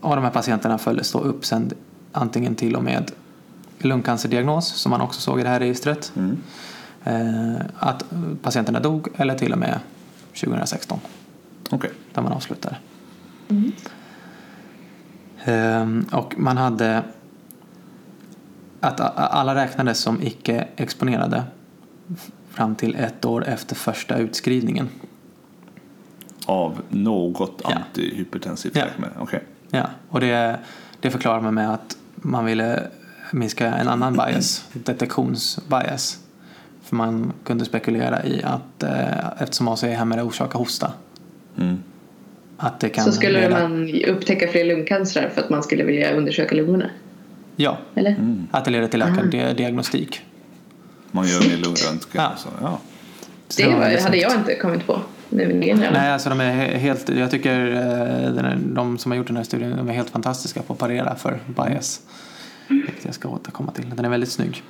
och de här patienterna följdes då upp sen antingen till och med lungcancerdiagnos som man också såg i det här registret. Mm. Eh, att patienterna dog eller till och med 2016 Okej. där man avslutade. Ehm, och man hade att alla räknades som icke exponerade fram till ett år efter första utskrivningen. Av något antihypertensivt Ja. läkemedel. Okej. Ja, och det, det förklarar man med att man ville minska en annan bias, detektionsbias. För man kunde spekulera i att eh, eftersom ACE-hämmare orsakar hosta Mm. att det kan Så skulle leda- man upptäcka fler lungcancer för att man skulle vilja undersöka lungorna? Ja, Eller? Mm. att det leder till ökad di- diagnostik. Man gör mer lungröntgen. Ja. och Så, ja. Så Det väldigt hade jag inte kommit på. Hjärna. Nej, alltså de är he- helt, jag tycker eh, de som har gjort den här studien de är helt fantastiska på att parera för bias. Vilket jag ska återkomma till. Den är väldigt snygg.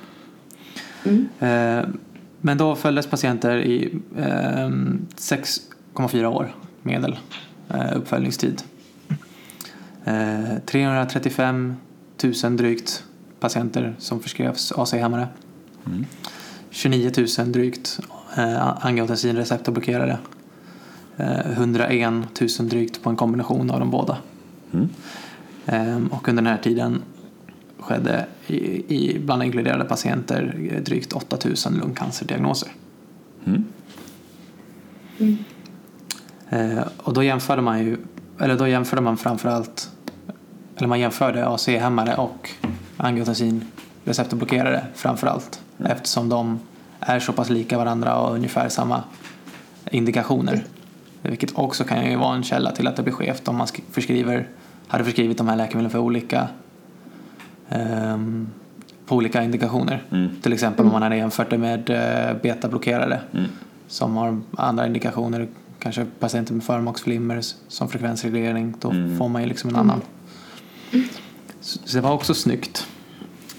Mm. Eh, Men då följdes patienter i eh, 6,4 år medel eh, uppföljningstid. Eh, 335 000 drygt patienter som förskrevs AC-hämmare. 29 000 drygt eh, angiotensinreceptorblockerare. Eh, 101 000 drygt på en kombination av de båda. Mm. Ehm, Och under den här tiden skedde i, i bland inkluderade patienter eh, drygt 8 000 lungcancerdiagnoser. Mm. Eh, Och då jämförde man ju, eller då jämförde man framförallt, eller man jämförde AC-hämmare och angiotensinreceptorblockerare framförallt. Eftersom de är så pass lika varandra och ungefär samma indikationer. Vilket också kan ju vara en källa till att det blir skevt om man sk- förskriver, hade förskrivit de här läkemedlen för olika ehm, på olika indikationer. Mm. Till exempel om man hade jämfört det med eh, betablockerare Mm. som har andra indikationer, kanske patienter med förmaksflimmer som frekvensreglering, då Mm. får man ju liksom en annan. Så så det var också snyggt.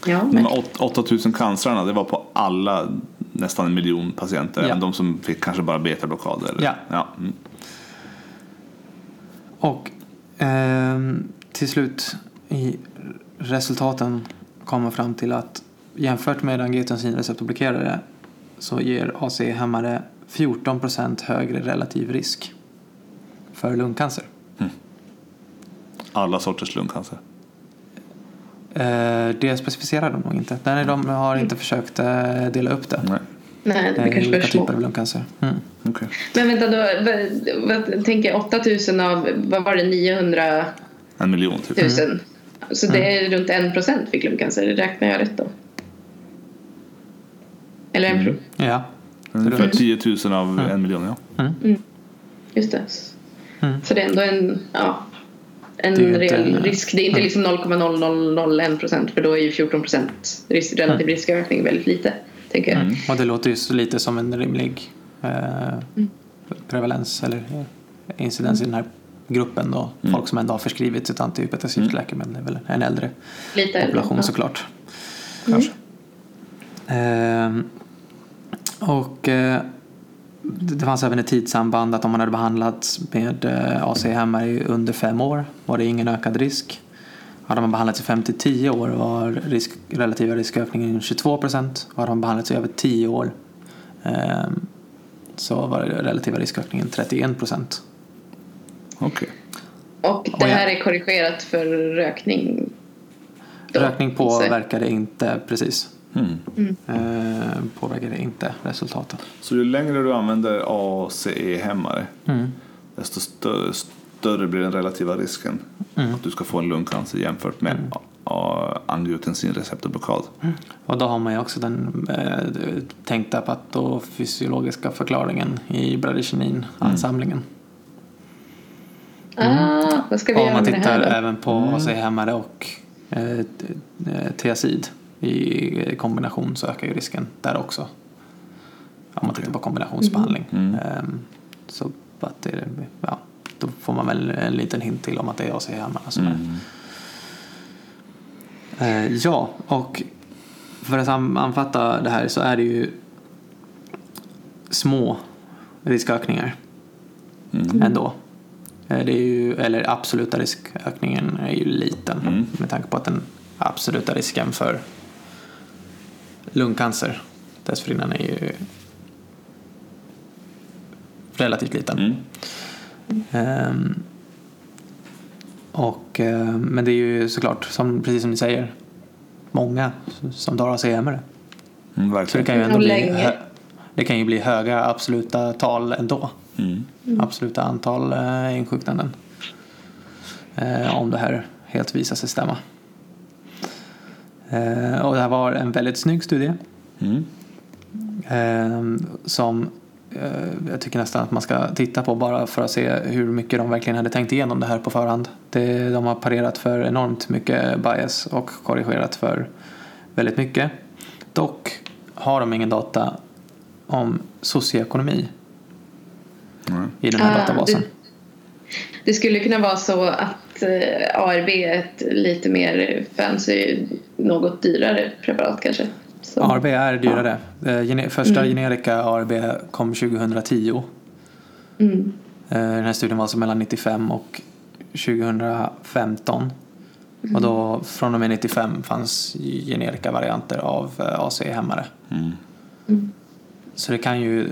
Ja, De men, åt- 8000 cancerna, det var på alla nästan en miljon patienter. Ja. Även de som fick kanske bara betablockad. Ja. Ja. Mm. Och ehm, till slut i resultaten kommer fram till att jämfört med angiotensinreceptorblockerare så ger AC-hämmare 14% högre relativ risk för lungcancer. Alla sorters lungcancer. Eh, det specificerar de nog inte. Nej, de har inte försökt eh, dela upp det. Nej. nej, det eh, blir i kanske olika typer av lungcancer. Mm. Okej. Men vänta, då, vad, tänker jag 8000 av, vad var det, 900 En miljon typ. 000? Mm. Så det är runt 1 procent fick lungcancer, räknar jag rätt då? Eller en pro- Ja. Ungefär 10 000 av Mm. en miljon, ja. Just det. Mm. Så det är ändå en, ja, en Det ju inte- reell risk. Det är inte liksom 0,0001 procent för då är ju 14 procent risk, relativ riskökning väldigt lite. tänker jag. Mm. Och det låter ju så lite som en rimlig eh, Mm. prevalens eller eh, incidens i den här gruppen då. Mm. Folk som ändå har förskrivits ett antihypertensivt Mm. läkemedel. Det är väl en äldre Lite population ja. såklart. Mm. Kanske. Ehm, och eh, det det fanns även ett tidssamband att om man hade behandlats med eh, ACE-hämmare i under fem år var det ingen ökad risk. Hade man behandlats i 5 till 10 år var risk, relativa riskökningen 22 procent. Hade man behandlats i över 10 år ehm, så var relativa riskökningen 31 procent. Okej. Och det Och jag- här är korrigerat för rökning? då, Rökning så- påverkade inte precis. Mm. Eh, påverkade inte resultaten. Så ju längre du använder ACE-hämmare Mm. desto större, större blir den relativa risken Mm. att du ska få en lungcancer jämfört med Mm. angiotensinreceptorblockad. Och då har man ju också den eh, tänkta patofysiologiska förklaringen i bradykinin-ansamlingen. Ah, vad ska vi Om göra man med det tittar även på ACE-hämmare och eh, t- eh, i kombination så ökar ju risken där också. Om man tittar på kombinationsbehandling. Mm. Ehm, så att det, ja, då får man väl en liten hint till om att det är ACE-hämmarna som är Mm. Eh, ja, och för att sammanfatta det här så är det ju små riskökningar Mm. ändå. Eh, Det är ju, eller absoluta riskökningen är ju liten Mm. med tanke på att den absoluta risken för lungcancer dessförinnan är ju relativt liten. Mm. Ehm, och, eh, men det är ju såklart, som, precis som ni säger, många som dör av CMR. Mm, Så det verkligen. kan ju ändå bli, det kan ju bli höga absoluta tal ändå. Mm. Absoluta antal eh, insjuknanden. Eh, om det här helt visar sig stämma. Eh, och det här var en väldigt snygg studie. Mm. Eh, som eh, jag tycker nästan att man ska titta på bara för att se hur mycket de verkligen hade tänkt igenom det här på förhand. Det, de har parerat för enormt mycket bias och korrigerat för väldigt mycket. Dock har de ingen data om socioekonomi Mm. i den här Ah, databasen. Det, det skulle kunna vara så att eh, ARB är ett lite mer fancy, något dyrare preparat kanske. Så. ARB är dyrare. Eh, gene- Första Mm. generika ARB kom 2010. Mm. Eh, Den här studien var alltså mellan 95 och 2015. Och då från och med 95 fanns generika varianter av eh, AC-hämmare. Mm. Mm. Så det kan ju,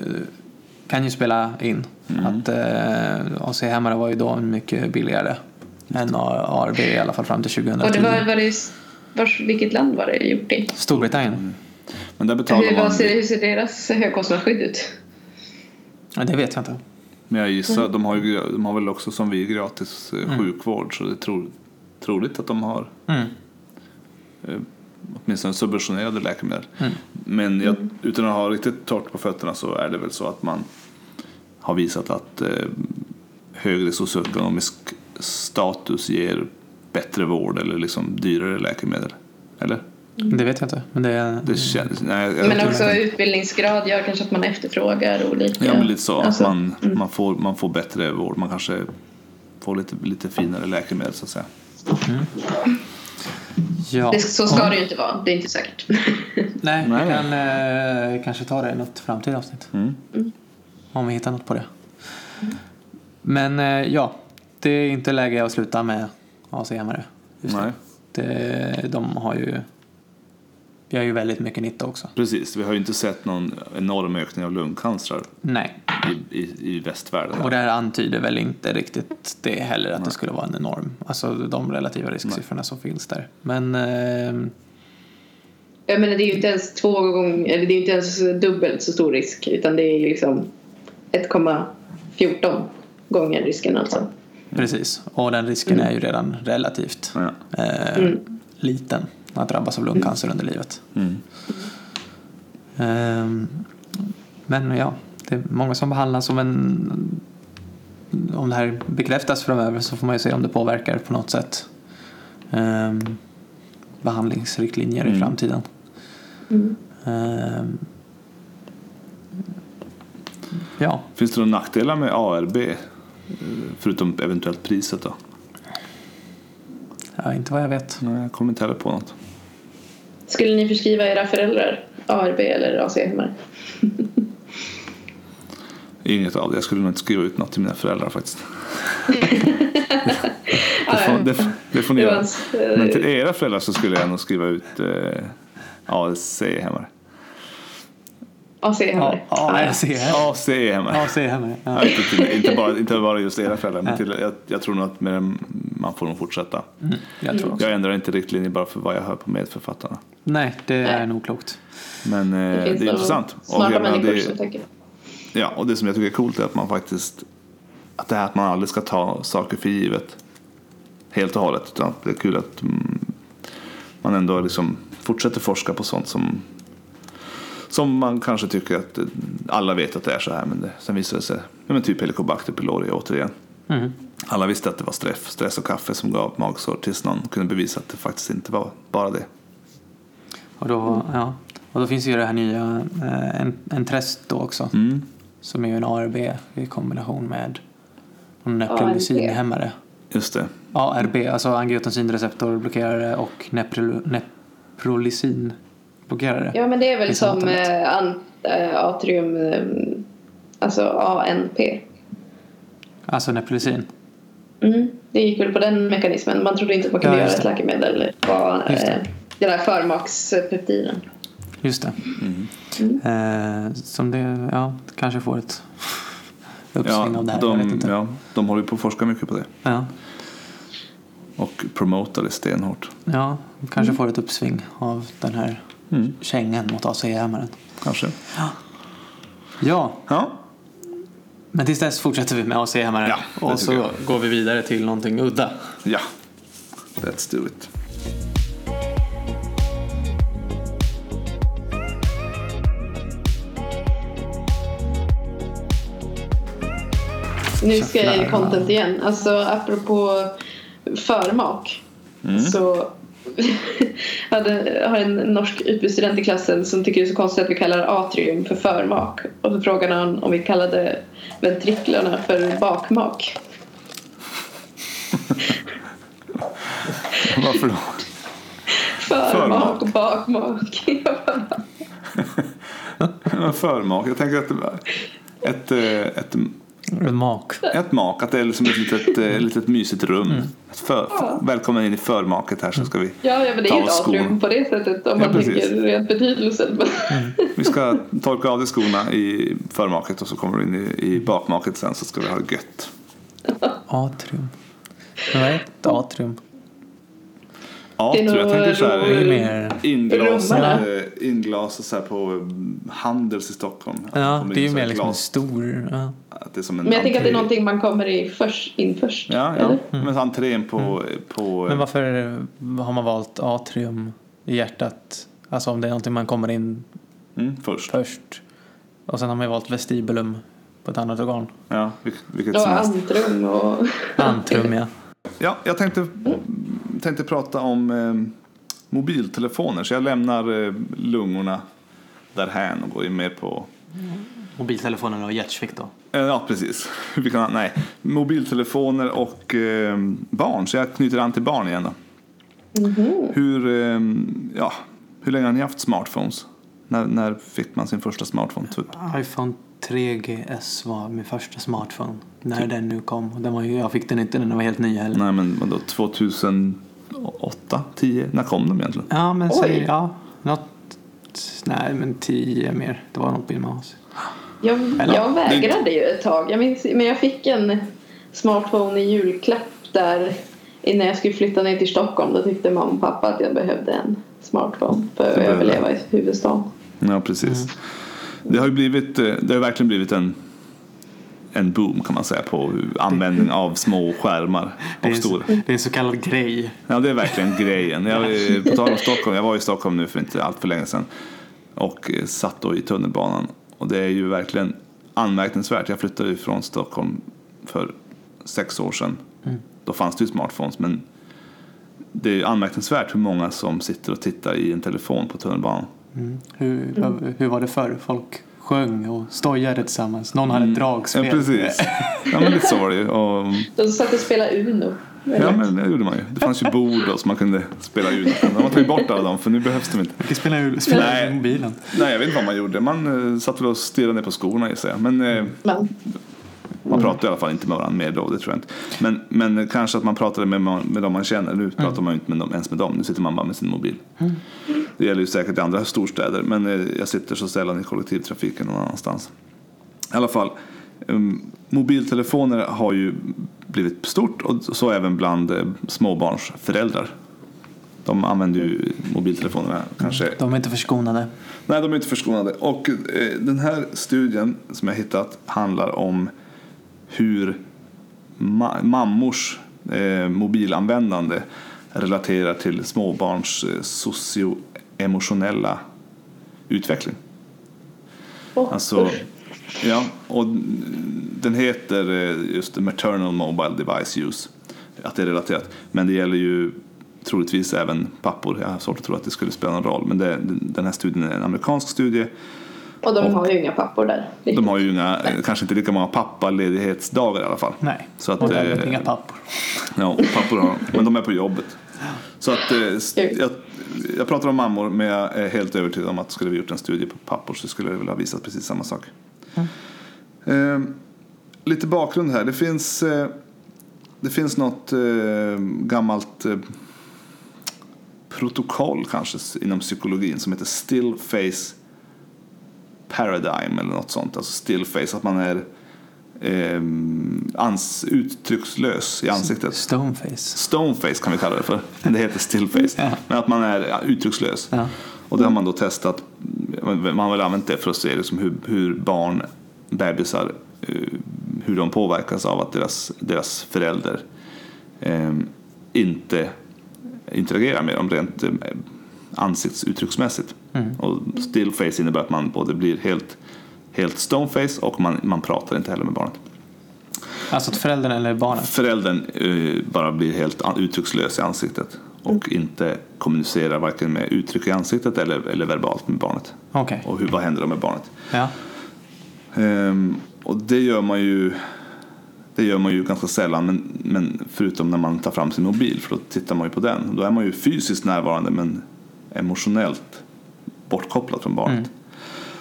kan ju spela in. Mm. Att eh, AC-hämmare var ju då mycket billigare än ARB i alla fall fram till 2010. Och det var, var det, vars, vilket land var det gjort i? Storbritannien. Men där betalar Hur, man... ser, hur ser deras högkostnadsskydd ut? Ja, det vet jag inte. Men jag gissar, de har, ju, de har väl också som vi gratis eh, sjukvård så det är tro, troligt att de har Mm. eh, åtminstone subventionerade läkemedel. Mm. Men jag, utan att ha riktigt torrt på fötterna så är det väl så att man har visat att eh, högre socioekonomisk status ger bättre vård eller liksom dyrare läkemedel. Eller? Det vet jag inte. Men det, Det känns, nej, jag, Men också utbildningsgrad gör kanske att man efterfrågar olika... Ja, men lite så. Alltså, att man, man, får, man får bättre vård. Man kanske får lite, lite finare läkemedel så att säga. ja. det, så ska det ju inte vara, det är inte säkert. Nej, Nej. vi kan eh, kanske ta det i något framtida avsnitt. Mm. Om vi hittar något på det. Men eh, ja, det är inte läge att sluta med AC-hämmare. just nu. Nej, Det, de har ju, vi har ju väldigt mycket nytta också. precis. Vi har ju inte sett någon enorm ökning av lungcancer Nej, i, i, i västvärlden. och det här antyder väl inte riktigt det heller att det skulle vara en enorm, alltså de relativa risksiffrorna som finns där. Men eh, Jag menar, det är ju inte ens två gånger, eller det är inte ens dubbelt så stor risk utan det är liksom 1,14 gånger risken alltså. Precis, och den risken är ju redan relativt eh, Mm. liten att drabbas av lungcancer under livet. Mm. Ehm, Men ja, det är många som behandlas som en... Om det här bekräftas framöver så får man ju se om det påverkar på något sätt ehm, behandlingsriktlinjer i Mm. framtiden. Mm. Ehm, ja, Finns det några nackdelar med ARB? Förutom eventuellt priset då? ja, inte vad jag vet. Nej, jag kommer inte heller på något. Skulle ni förskriva era föräldrar ARB eller AC-hemmare? Inget av det. Jag skulle nog inte skriva ut något till mina föräldrar faktiskt. Det får, det, det får ni göra. Men till era föräldrar så skulle jag nog skriva ut eh, AC hemma. Ja, AC-hemmare. ja, jag ser här. AC hemma. Ja, inte, inte, bara, inte bara just era föräldrar, men till, jag, jag tror nog att med, dem- man får nog fortsätta. Mm, jag tror. Jag ändrar inte riktlinjer bara för vad jag hör på medförfattarna. Nej, det är Nej. nog klokt. Men eh, det, är intressant. Och, Smarta jag menar, människor det, som tänker. ja, och det som jag tycker är coolt är att man faktiskt att det här att man aldrig ska ta saker för givet helt och hållet. Utan det är kul att mm, man ändå liksom fortsätter forska på sånt som som man kanske tycker att eh, alla vet att det är så här men det, sen visar det sig, ja, men typ Helicobacter pylori återigen. Mm. Alla visste att det var stress, stress och kaffe som gav magsår tills någon kunde bevisa att det faktiskt inte var bara det. Och, då, ja. och då finns ju det här nya eh, en, en träst då också. Mm. Som är ju en ARB i kombination med en ARB. neprilysinhämmare. Just det. ARB, alltså angiotensinreceptorblockerare och nepril- neprolysinblockerare. Ja men det är väl som eh, an, eh, atrium, eh, alltså ANP. Alltså neprilysin. Mm, det gick väl på den mekanismen. Man trodde inte att man kunde Ja, göra ett läkemedel på eh, den här förmakspeptiden. Just det. Eh, som det, ja, kanske får ett uppsving Ja, av det här. jag vet de, inte. ja, de håller ju på att forska mycket på det. Ja, Och promotar det stenhårt. ja, kanske får ett uppsving av den här Mm. kängan mot AC-hämmaren. Kanske. Ja, Ja. men tills dess fortsätter vi med AC-hämmaren. Ja, och så tycker går vi vidare till någonting udda. ja. Let's do it. Nu ska jag Jävlar. content igen. Alltså apropå förmak. Mm. Så hade, har en norsk utbytesstudent i klassen som tycker det är så konstigt att vi kallar atrium för förmak. Och så frågade han om vi kallade ventriklarna för bakmak. Varför då? Förmak och bakmak. Förmak. Jag tänker att det var ett, eh, ett, Mak. ett mak, att det är liksom ett litet, eh, litet mysigt rum. Ett för, Ja. Välkommen in i förmaket här så ska vi, ja, ja, men det är Ta ju ett atrium på det sättet om Ja, man precis. tänker rent betydelsen. Men, vi ska torka av dig skorna i förmaket och så kommer du in i, i bakmaket sen så ska vi ha det gött. Atrium. Men vad är ett atrium? Ja, Det är tror jag nog tänker så här. Det är mer... Inglasade, inglasade så här på mm, Handels i Stockholm. Ja, det är ju mer liksom en stor... Ja. Att det är som en men jag tänker att det är entré. någonting man kommer i först, in först. Ja, ja. eller? men entrén på, på Men varför har man valt atrium i hjärtat? Alltså om det är någonting man kommer in mm, först. först. Och sen har man ju valt vestibulum på ett annat organ. Ja, vil- vilket Och som helst. antrum och... Antrum ja. Ja, jag tänkte, tänkte prata om eh, mobiltelefoner. Så jag lämnar eh, lungorna därhän och går in mer på Mobiltelefonen och hjärtsvikt då. Eh, Ja, precis. Vi kan, nej. Mobiltelefoner och eh, barn. Så jag knyter an till barn igen då. Hur, eh, ja, hur länge har ni haft smartphones? När, när fick man sin första smartphone? Typ? iPhone 3GS var min första smartphone. När den nu kom. Den var ju, jag fick den inte när den var helt ny heller. Nej, men vadå, 2008, 10? När kom de egentligen? Ja men Oj. säg, ja. Något, nej men 10 mer. Det var något på gymnasiet. Jag, jag vägrade ju ett tag. Jag minns, men jag fick en smartphone i julklapp där innan jag skulle flytta ner till Stockholm. Då tyckte mamma och pappa att jag behövde en smartphone för att överleva i huvudstaden. Ja, precis. Det har ju blivit, eh, det har verkligen blivit en, en boom kan man säga på användning av små skärmar Det är, stora. det är en så kallad grej. Ja, det är verkligen grejen. Jag, eh, på tal om Stockholm, jag var i Stockholm nu för inte allt för länge sedan och eh, satt då i tunnelbanan. Och det är ju verkligen anmärkningsvärt. Jag flyttade ju från Stockholm för sex år sedan. Då fanns det ju smartphones, men det är ju anmärkningsvärt hur många som sitter och tittar i en telefon på tunnelbanan. Mm. Hur, hur var det förr? Folk sjöng och stojade tillsammans. Någon hade ett dragspel. Ja, precis. Ja, men lite så var det ju. Och, De satt och spelade Uno. ja, men det gjorde man ju. Det fanns ju bord då, så man kunde spela Uno. De har tagit bort alla dem, för nu behövs de inte. Vi kan spela, spela Nej. mobilen. Nej, jag vet inte vad man gjorde. Man eh, satt väl och stirrade ner på skorna gissar jag. Men eh, Men, man pratade i alla fall inte med varandra mer då, det tror jag inte. Men, men kanske att man pratade med, med dem man känner. Nu pratar man ju inte med dem, ens med dem. Nu sitter man bara med sin mobil. Det gäller ju säkert i andra storstäder. Men eh, jag sitter så sällan i kollektivtrafiken någon annanstans. I alla fall, um, mobiltelefoner har ju blivit stort och så även bland eh, småbarnsföräldrar. De använder ju mobiltelefonerna kanske De är inte förskonade. Nej, de är inte förskonade. Och eh, den här studien som jag hittat handlar om hur ma- mammors eh, mobilanvändande relaterar till småbarns eh, socioemotionella utveckling. åh, Alltså, usch. ja, och den heter eh, just maternal mobile device use. Att det är relaterat. Men det gäller ju troligtvis även pappor. Jag har svårt att tro att det skulle spela någon roll. Men det, den här studien är en amerikansk studie. Och de har ju inga pappor där. De har ju inga, kanske inte lika många pappaledighetsdagar i alla fall. Nej. Så att, och därmed eh, inga pappor. Ja, pappor har men de är på jobbet. Så att, eh, jag, jag pratar om mammor men jag är helt övertygad om att skulle vi gjort en studie på pappor så skulle det väl ha visat precis samma sak. Eh, lite bakgrund här. Det finns, eh, det finns något eh, gammalt eh, protokoll kanske inom psykologin som heter still face paradigm eller något sånt. Alltså still face, att man är eh, ans, uttryckslös i ansiktet. Stoneface. Stoneface kan vi kalla det för. Men det heter stillface. Ja. Men att man är uttryckslös. Ja. Och det har man då testat. Man har väl använt det för att se liksom hur, hur barn, bebisar, eh, hur de påverkas av att deras, deras förälder eh, inte interagerar med dem rent ansiktsuttrycksmässigt. Och stillface innebär att man både blir helt, helt stoneface och man, man pratar inte heller med barnet. Alltså att föräldern eller barnet. Föräldern eh, bara blir helt uttryckslös i ansiktet och inte kommunicerar varken med uttryck i ansiktet eller, eller verbalt med barnet. Okej. Och hur, vad händer då med barnet? Ja. Ehm, och det gör man ju det gör man ju ganska sällan, men, men förutom när man tar fram sin mobil, för då tittar man ju på den. Då är man ju fysiskt närvarande men emotionellt bortkopplad från barnet.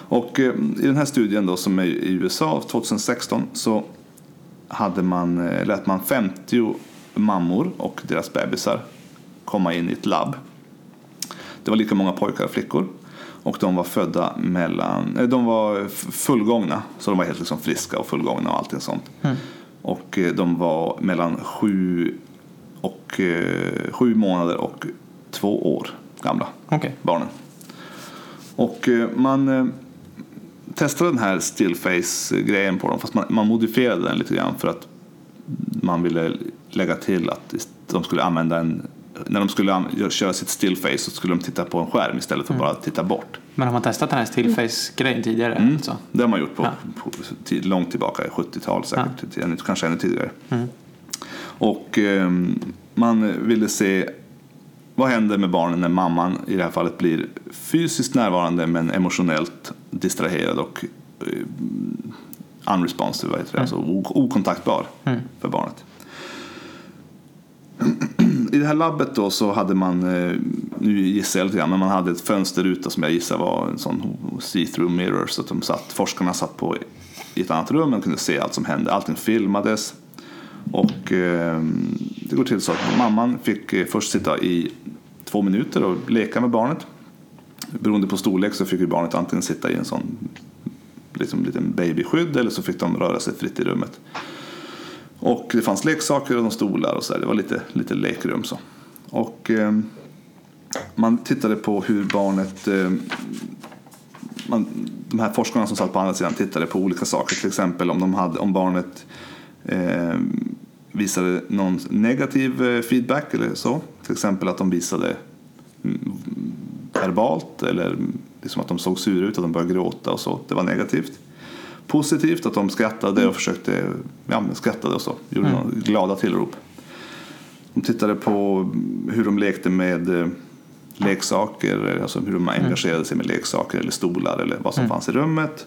Och eh, i den här studien då, som är i USA 2016 så hade man, eh, lät man 50 mammor och deras bebisar komma in i ett labb. Det var lika många pojkar och flickor. Och de var födda mellan, eh, de var fullgångna, så de var helt liksom friska och fullgångna och allting sånt. Och eh, de var mellan sju, och, eh, sju månader och två år gamla, Okej. barnen. Och eh, man eh, testade den här stillface-grejen på dem, fast man, man modifierade den lite grann för att man ville lägga till att de skulle använda en när de skulle köra sitt stillface så skulle de titta på en skärm istället för bara att titta bort. Men har man testat den här stillface-grejen tidigare? Mm. Alltså? Det har man gjort på, Ja. på långt tillbaka, 70-tal säkert, ännu- kanske ännu tidigare. Och ehm, man ville se vad händer med barnen när mamman i det här fallet blir fysiskt närvarande men emotionellt distraherad och eh, unresponsive, vad heter det? alltså o- okontaktbar för barnet. I det här labbet då så hade man, eh, nu gissar jag lite grann, men man hade ett fönster ute som jag gissar var en sån see-through mirror så att de satt, forskarna satt på i ett annat rum och kunde se allt som hände. Allting filmades och eh, det går till så att mamman fick eh, först sitta i två minuter och leka med barnet. Beroende på storlek så fick ju barnet antingen sitta i en sån liksom, liten babyskydd eller så fick de röra sig fritt i rummet. Och det fanns leksaker och de stolar och så där. Det var lite, lite lekrum så. Och eh, man tittade på hur barnet eh, man, de här forskarna som satt på andra sidan tittade på olika saker. Till exempel om, de hade, om barnet eh, visade någon negativ eh, feedback eller så. Till exempel att de visade mm, verbalt eller liksom att de såg sura ut, att de började gråta och så. Det var negativt. Positivt att de skrattade och försökte, ja men skrattade och så. Gjorde några glada tillrop. De tittade på hur de lekte med eh, leksaker, alltså hur de engagerade sig med leksaker eller stolar eller vad som fanns i rummet.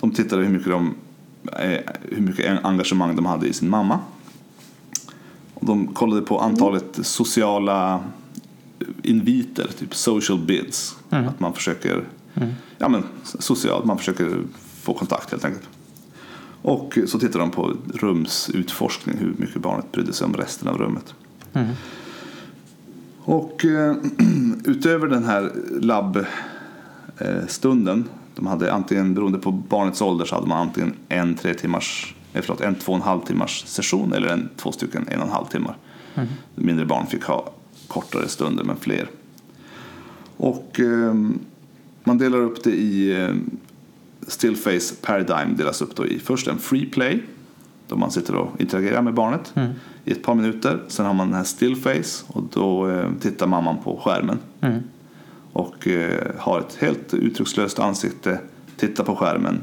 De tittade hur mycket, de, eh, hur mycket engagemang de hade i sin mamma. De kollade på antalet sociala inviter, typ social bids. Att man försöker, ja men socialt, man försöker få kontakt helt enkelt. Och så tittar de på rumsutforskning, hur mycket barnet brydde sig om resten av rummet. Och eh, utöver den här labbstunden, de hade antingen, beroende på barnets ålder, så hade man antingen en tre timmars, eh, förlåt, en två och en halv timmars session eller en, två stycken en och en halv timmar. Mindre barn fick ha kortare stunder men fler. Och eh, man delar upp det i eh, Stillface Paradigm delas upp då i först en free play då man sitter och interagerar med barnet i ett par minuter. Sen har man den här stillface och då eh, tittar mamman på skärmen och eh, har ett helt uttryckslöst ansikte, tittar på skärmen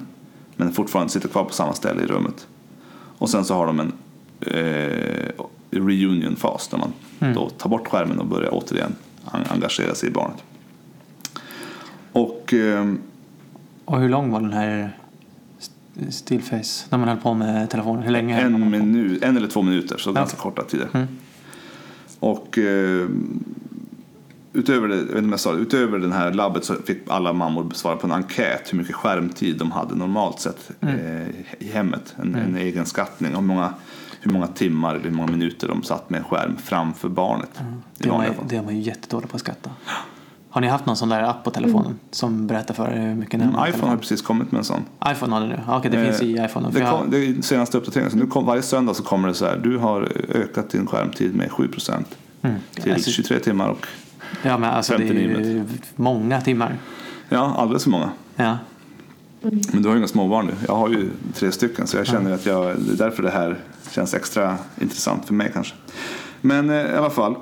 men fortfarande sitter kvar på samma ställe i rummet. Och sen så har de en eh, reunion-fas där man då tar bort skärmen och börjar återigen en- engagera sig i barnet. Och eh, Och hur lång var den här st- stillface när man höll på med telefonen? Hur länge? En, minut, en eller två minuter, så ganska Okej. korta tider. Mm. Och eh, utöver, det, jag vet inte om jag sa det, utöver den här labbet så fick alla mammor svara på en enkät hur mycket skärmtid de hade normalt sett Mm. eh, i hemmet. En, en egen skattning. Hur många, hur många timmar eller hur många minuter de satt med en skärm framför barnet. I Det är, man, det är man ju jättedålig på att skatta. Har ni haft någon sån där app på telefonen som berättar för er hur mycket ni Mm, iPhone har precis kommit med en sån. iPhone har det nu? Okej, det finns i Eh, iPhone. Det, kom, det är senaste uppdateringen. Så nu kom, varje söndag så kommer det så här. Du har ökat din skärmtid med 7 procent. mm. Till Alltså, 23 timmar och ja, men alltså det är 59 ju många timmar. ja, alldeles för många. Ja. Men du har ju inga småbarn nu. Jag har ju tre stycken så jag känner att jag, det är därför det här känns extra intressant för mig kanske. Men eh, i alla fall.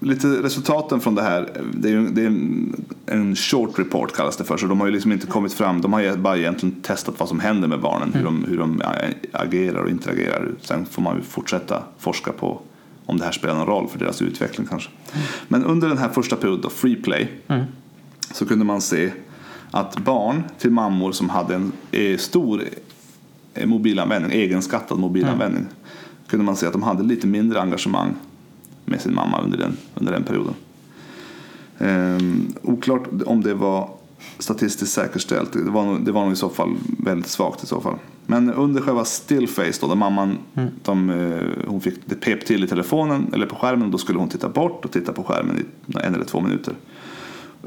Lite resultaten från det här. Det är, det är en, en short report kallas det för. Så de har ju liksom inte kommit fram. De har bara egentligen testat vad som händer med barnen. Hur, de, hur de agerar och interagerar. Sen får man ju fortsätta forska på om det här spelar någon roll för deras utveckling kanske. Men under den här första perioden, då, free play. Så kunde man se att barn till mammor som hade en eh, stor eh, mobilanvändning, egenskattad mobilanvändning, kunde man se att de hade lite mindre engagemang med sin mamma under den, under den perioden. Ehm, oklart om det var statistiskt säkerställt. Det var, nog, det var nog i så fall väldigt svagt i så fall. Men under själva stillface då, där mamman de, eh, hon fick det pep till i telefonen eller på skärmen, då skulle hon titta bort och titta på skärmen i en eller två minuter.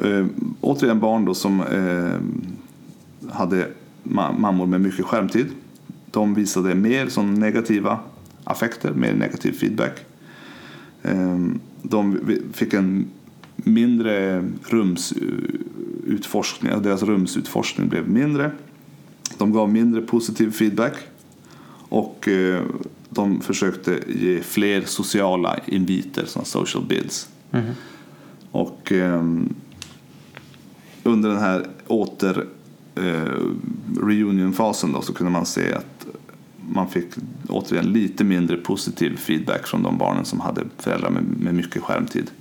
Eh, återigen barn då som eh, hade ma- mammor med mycket skärmtid. De visade mer som negativa affekter, mer negativ feedback. Eh, de fick en mindre rumsutforskning, deras rumsutforskning blev mindre. De gav mindre positiv feedback och eh, de försökte ge fler sociala inviter, sådana social bids. Och ehm, under den här åter eh, reunionfasen då så kunde man se att man fick återigen lite mindre positiv feedback från de barnen som hade föräldrar med, med mycket skärmtid.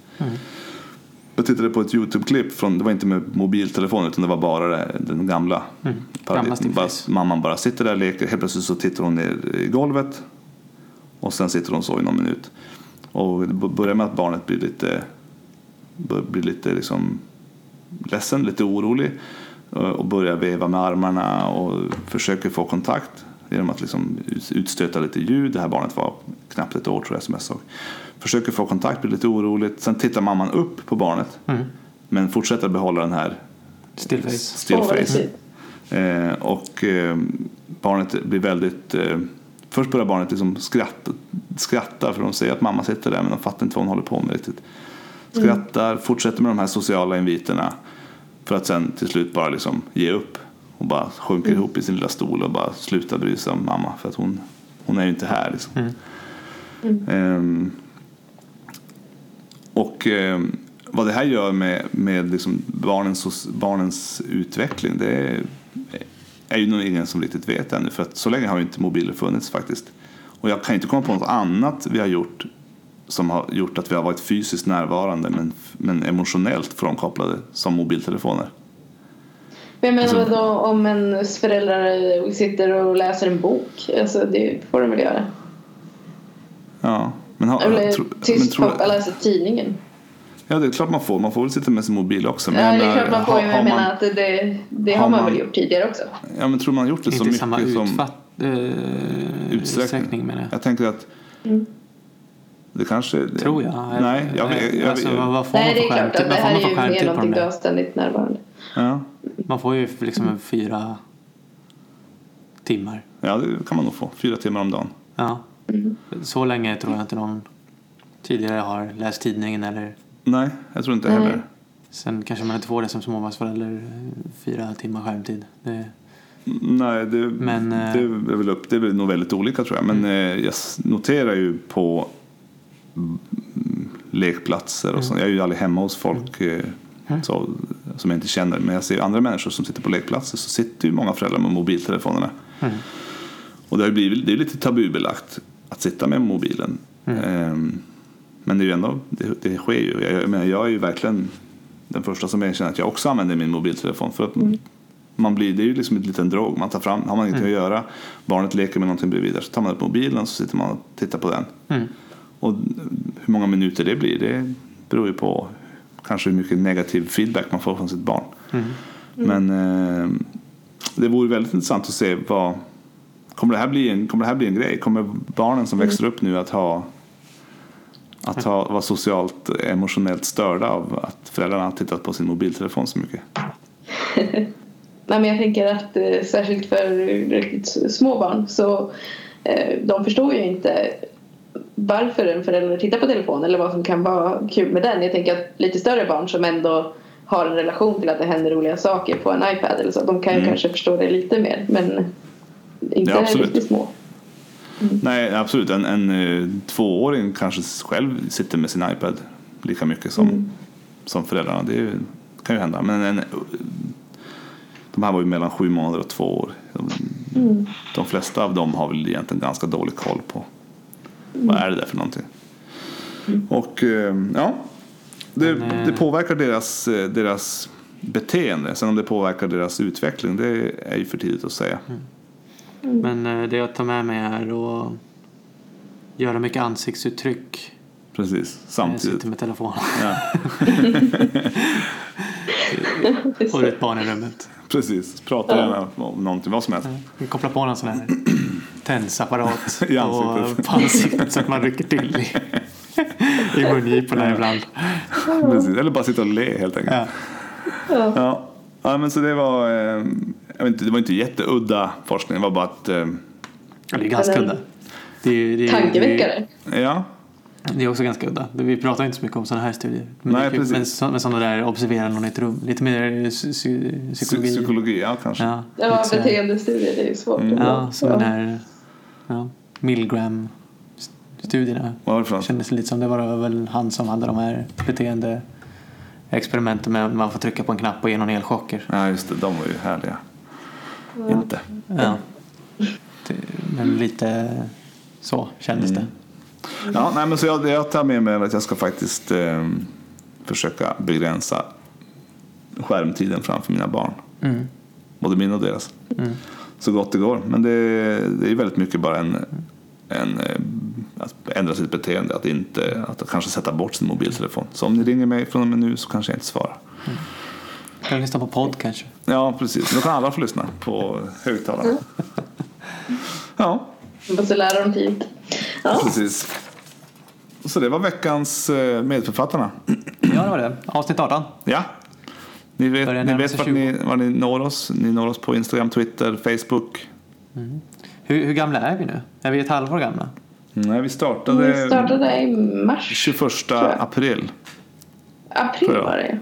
Jag tittade på ett Youtube-klipp, från, det var inte med mobiltelefon utan det var bara det, den gamla. Gamla paradigmen. bara, mamman bara sitter där och leker, helt plötsligt så tittar hon ner i golvet och sen sitter hon så i någon minut. Och det börjar med att barnet blir lite, blir lite liksom ledsen, lite orolig eh, och börjar veva med armarna och försöker få kontakt genom att liksom ut- utstöta lite ljud. Det här barnet var knappt ett år tror jag som jag såg. Försöker få kontakt, blir lite oroligt. Sen tittar mamman upp på barnet men fortsätter behålla den här Stillface. still Åh, vad face. mysigt. Eh, och eh, barnet blir väldigt... Eh, först börjar barnet liksom skratta, skratta för de säger att mamma sitter där men de fattar inte vad hon håller på med riktigt. Skrattar, fortsätter med de här sociala inviterna för att sen till slut bara liksom ge upp och bara sjunker ihop i sin lilla stol och bara slutar bry sig om mamma för att hon, hon är ju inte här. Liksom. Ehm, och ehm, vad det här gör med, med liksom barnens, barnens utveckling det är, är ju nog ingen som riktigt vet ännu för att så länge har ju inte mobiler funnits faktiskt. Och jag kan inte komma på något annat vi har gjort som har gjort att vi har varit fysiskt närvarande men, men emotionellt frånkopplade som mobiltelefoner. Men jag menar Alltså- då om ens föräldrar sitter och läser en bok. Alltså det får de väl göra. Ja, men, ha, Eller tro, men tyst tror, pappa läser tidningen. Ja, det är klart man får. Man får väl sitta med sin mobil också. Men Ja, det är menar, klart man får har- har Men jag menar att det, det har har man man- väl gjort tidigare också. Ja, men tror man har gjort det så mycket samma som utfatt, eh, utsträckning? utsträckning menar jag. Jag tänker att Mm. det kanske... Tror jag. Nej, jag, jag, jag, alltså, vad, får Nej man det för är klart skärmtid? att det här är ju mer någonting du har ständigt närvarande. ja, Man får ju liksom fyra timmar. ja, det kan man nog få. Fyra timmar om dagen. Ja. Mm. Så länge tror jag inte någon tidigare har läst tidningen eller Nej, jag tror inte Nej. heller. sen kanske man inte får det som småbarnsförälder fyra timmar skärmtid. Det, Nej, det, Men, eh, det, är väl upp, det är nog väldigt olika tror jag. Men eh, jag noterar ju på mm, lekplatser och så. Jag är ju aldrig hemma hos folk eh, så, som jag inte känner. Men jag ser andra människor som sitter på lekplatser så sitter ju många föräldrar med mobiltelefonerna. Mm. Och det, har blivit, det är lite tabubelagt att sitta med mobilen. Ehm, men det är ju ändå, det, det sker ju. Jag, jag, menar, jag är ju verkligen den första som erkänner att jag också använder min mobiltelefon. För att man blir, det är ju liksom en liten drog. Man tar fram, har man ingenting att göra, barnet leker med någonting bredvid där, så tar man upp mobilen och så sitter man och tittar på den. Mm. Och hur många minuter det blir, det beror ju på kanske hur mycket negativ feedback man får från sitt barn. Mm. Men eh, det vore väldigt intressant att se vad kommer det här bli en, kommer det här bli en grej? Kommer barnen som växer upp nu att ha att ha, vara socialt emotionellt störda av att föräldrarna har tittat på sin mobiltelefon så mycket? Nej, men jag tänker att eh, särskilt för riktigt små barn så eh, de förstår ju inte varför en förälder tittar på telefonen eller vad som kan vara kul med den. Jag tänker att lite större barn som ändå har en relation till att det händer roliga saker på en iPad eller så, de kan ju Mm. kanske förstå det lite mer men inte Ja, riktigt små. Nej, absolut. En, en eh, tvååring kanske själv sitter med sin iPad lika mycket som, som föräldrarna. Det ju, kan ju hända. Men en, de här var ju mellan sju månader och två år. De, Mm. de flesta av dem har väl egentligen ganska dålig koll på vad är det där för någonting. Och eh, ja, det, Men, eh, det påverkar deras, deras beteende. Sen om det påverkar deras utveckling, det är ju för tidigt att säga. Men eh, det jag tar med mig är att göra mycket ansiktsuttryck Precis, när jag samtidigt. sitter med telefonen. Ja. Och det är ett barn i rummet. Precis, prata gärna om någonting, vad som helst. Vi kopplar på någon sån här tensapparat I ansiktet. på ansiktet så att man rycker till i, i mungiporna ibland. Precis. Eller bara sitta och le helt enkelt. Ja. Ja. Ja. men så det var, eh, jag vet inte, det var inte jätteudda forskning, det var bara att, eh, Ja, Det är ganska udda. Det det Tankeväckare. ja, Det är också ganska udda. Vi pratar inte så mycket om sådana här studier. Men, Nej, det precis. men, så, men sådana där observera någon i ett rum. Lite mer psy- psy- psykologi. psykologi, ja kanske. Ja, Ja, beteendestudier det är ju svårt. Mm. ja, som den här ja, Milgram-studierna. Vad var det för något? Kändes lite som det var väl han som hade de här beteende experimenten med att man får trycka på en knapp och ge någon elchocker. Ja just det, de var ju härliga. Inte. Ja. Det, men lite så kändes Mm. det. Ja, nej, men så jag, jag tar med mig att jag ska faktiskt eh, försöka begränsa skärmtiden framför mina barn. Mm. Både min och deras. Mm. Så gott det går. Men det, det är väldigt mycket bara en, en eh, att ändra sitt beteende. Att, inte, att kanske sätta bort sin mobiltelefon. Så om ni ringer mig från och med nu så kanske jag inte svarar. Kan lyssna på podd kanske. Ja, precis. Då kan alla få lyssna på högtalarna. Ja, Man måste lära dem tidigt. Ja. precis. Så det var veckans eh, medförfattarna. Ja, det var det. Avsnitt 18. Ja. Ni vet, ni vet vart 20. ni, var ni når oss. Ni når oss på Instagram, Twitter, Facebook. Hur, hur gamla är vi nu? Är vi ett halvår gamla? Nej, vi startade, Vi startade i mars. 21 jag. april. April var det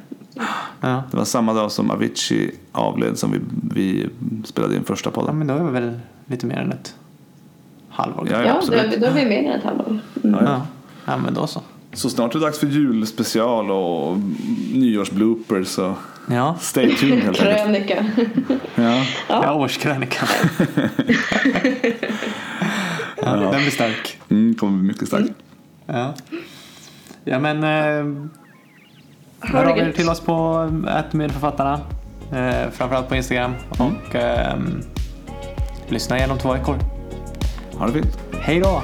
Ja. Det var samma dag som Avicii avled som vi, vi spelade in första ja, podden. men då är vi väl lite mer än ett halvår Ja. Ja, absolut. då, då är vi mer än ett halvår. Mm. Ja, ja. Ja. ja, men då så. Så snart är det dags för julspecial och nyårsbloopers. Och Ja, stay tuned helt enkelt. Krönika. Ja. ja. årskrönikan. ja, Den blir stark. Mm, kommer bli mycket starkt. Ja. Ja men eh, hör av er till oss på ätmedförfattarna. Eh, framförallt på Instagram. Och eh, lyssna igen om två veckor. Ha det fint. Hej då!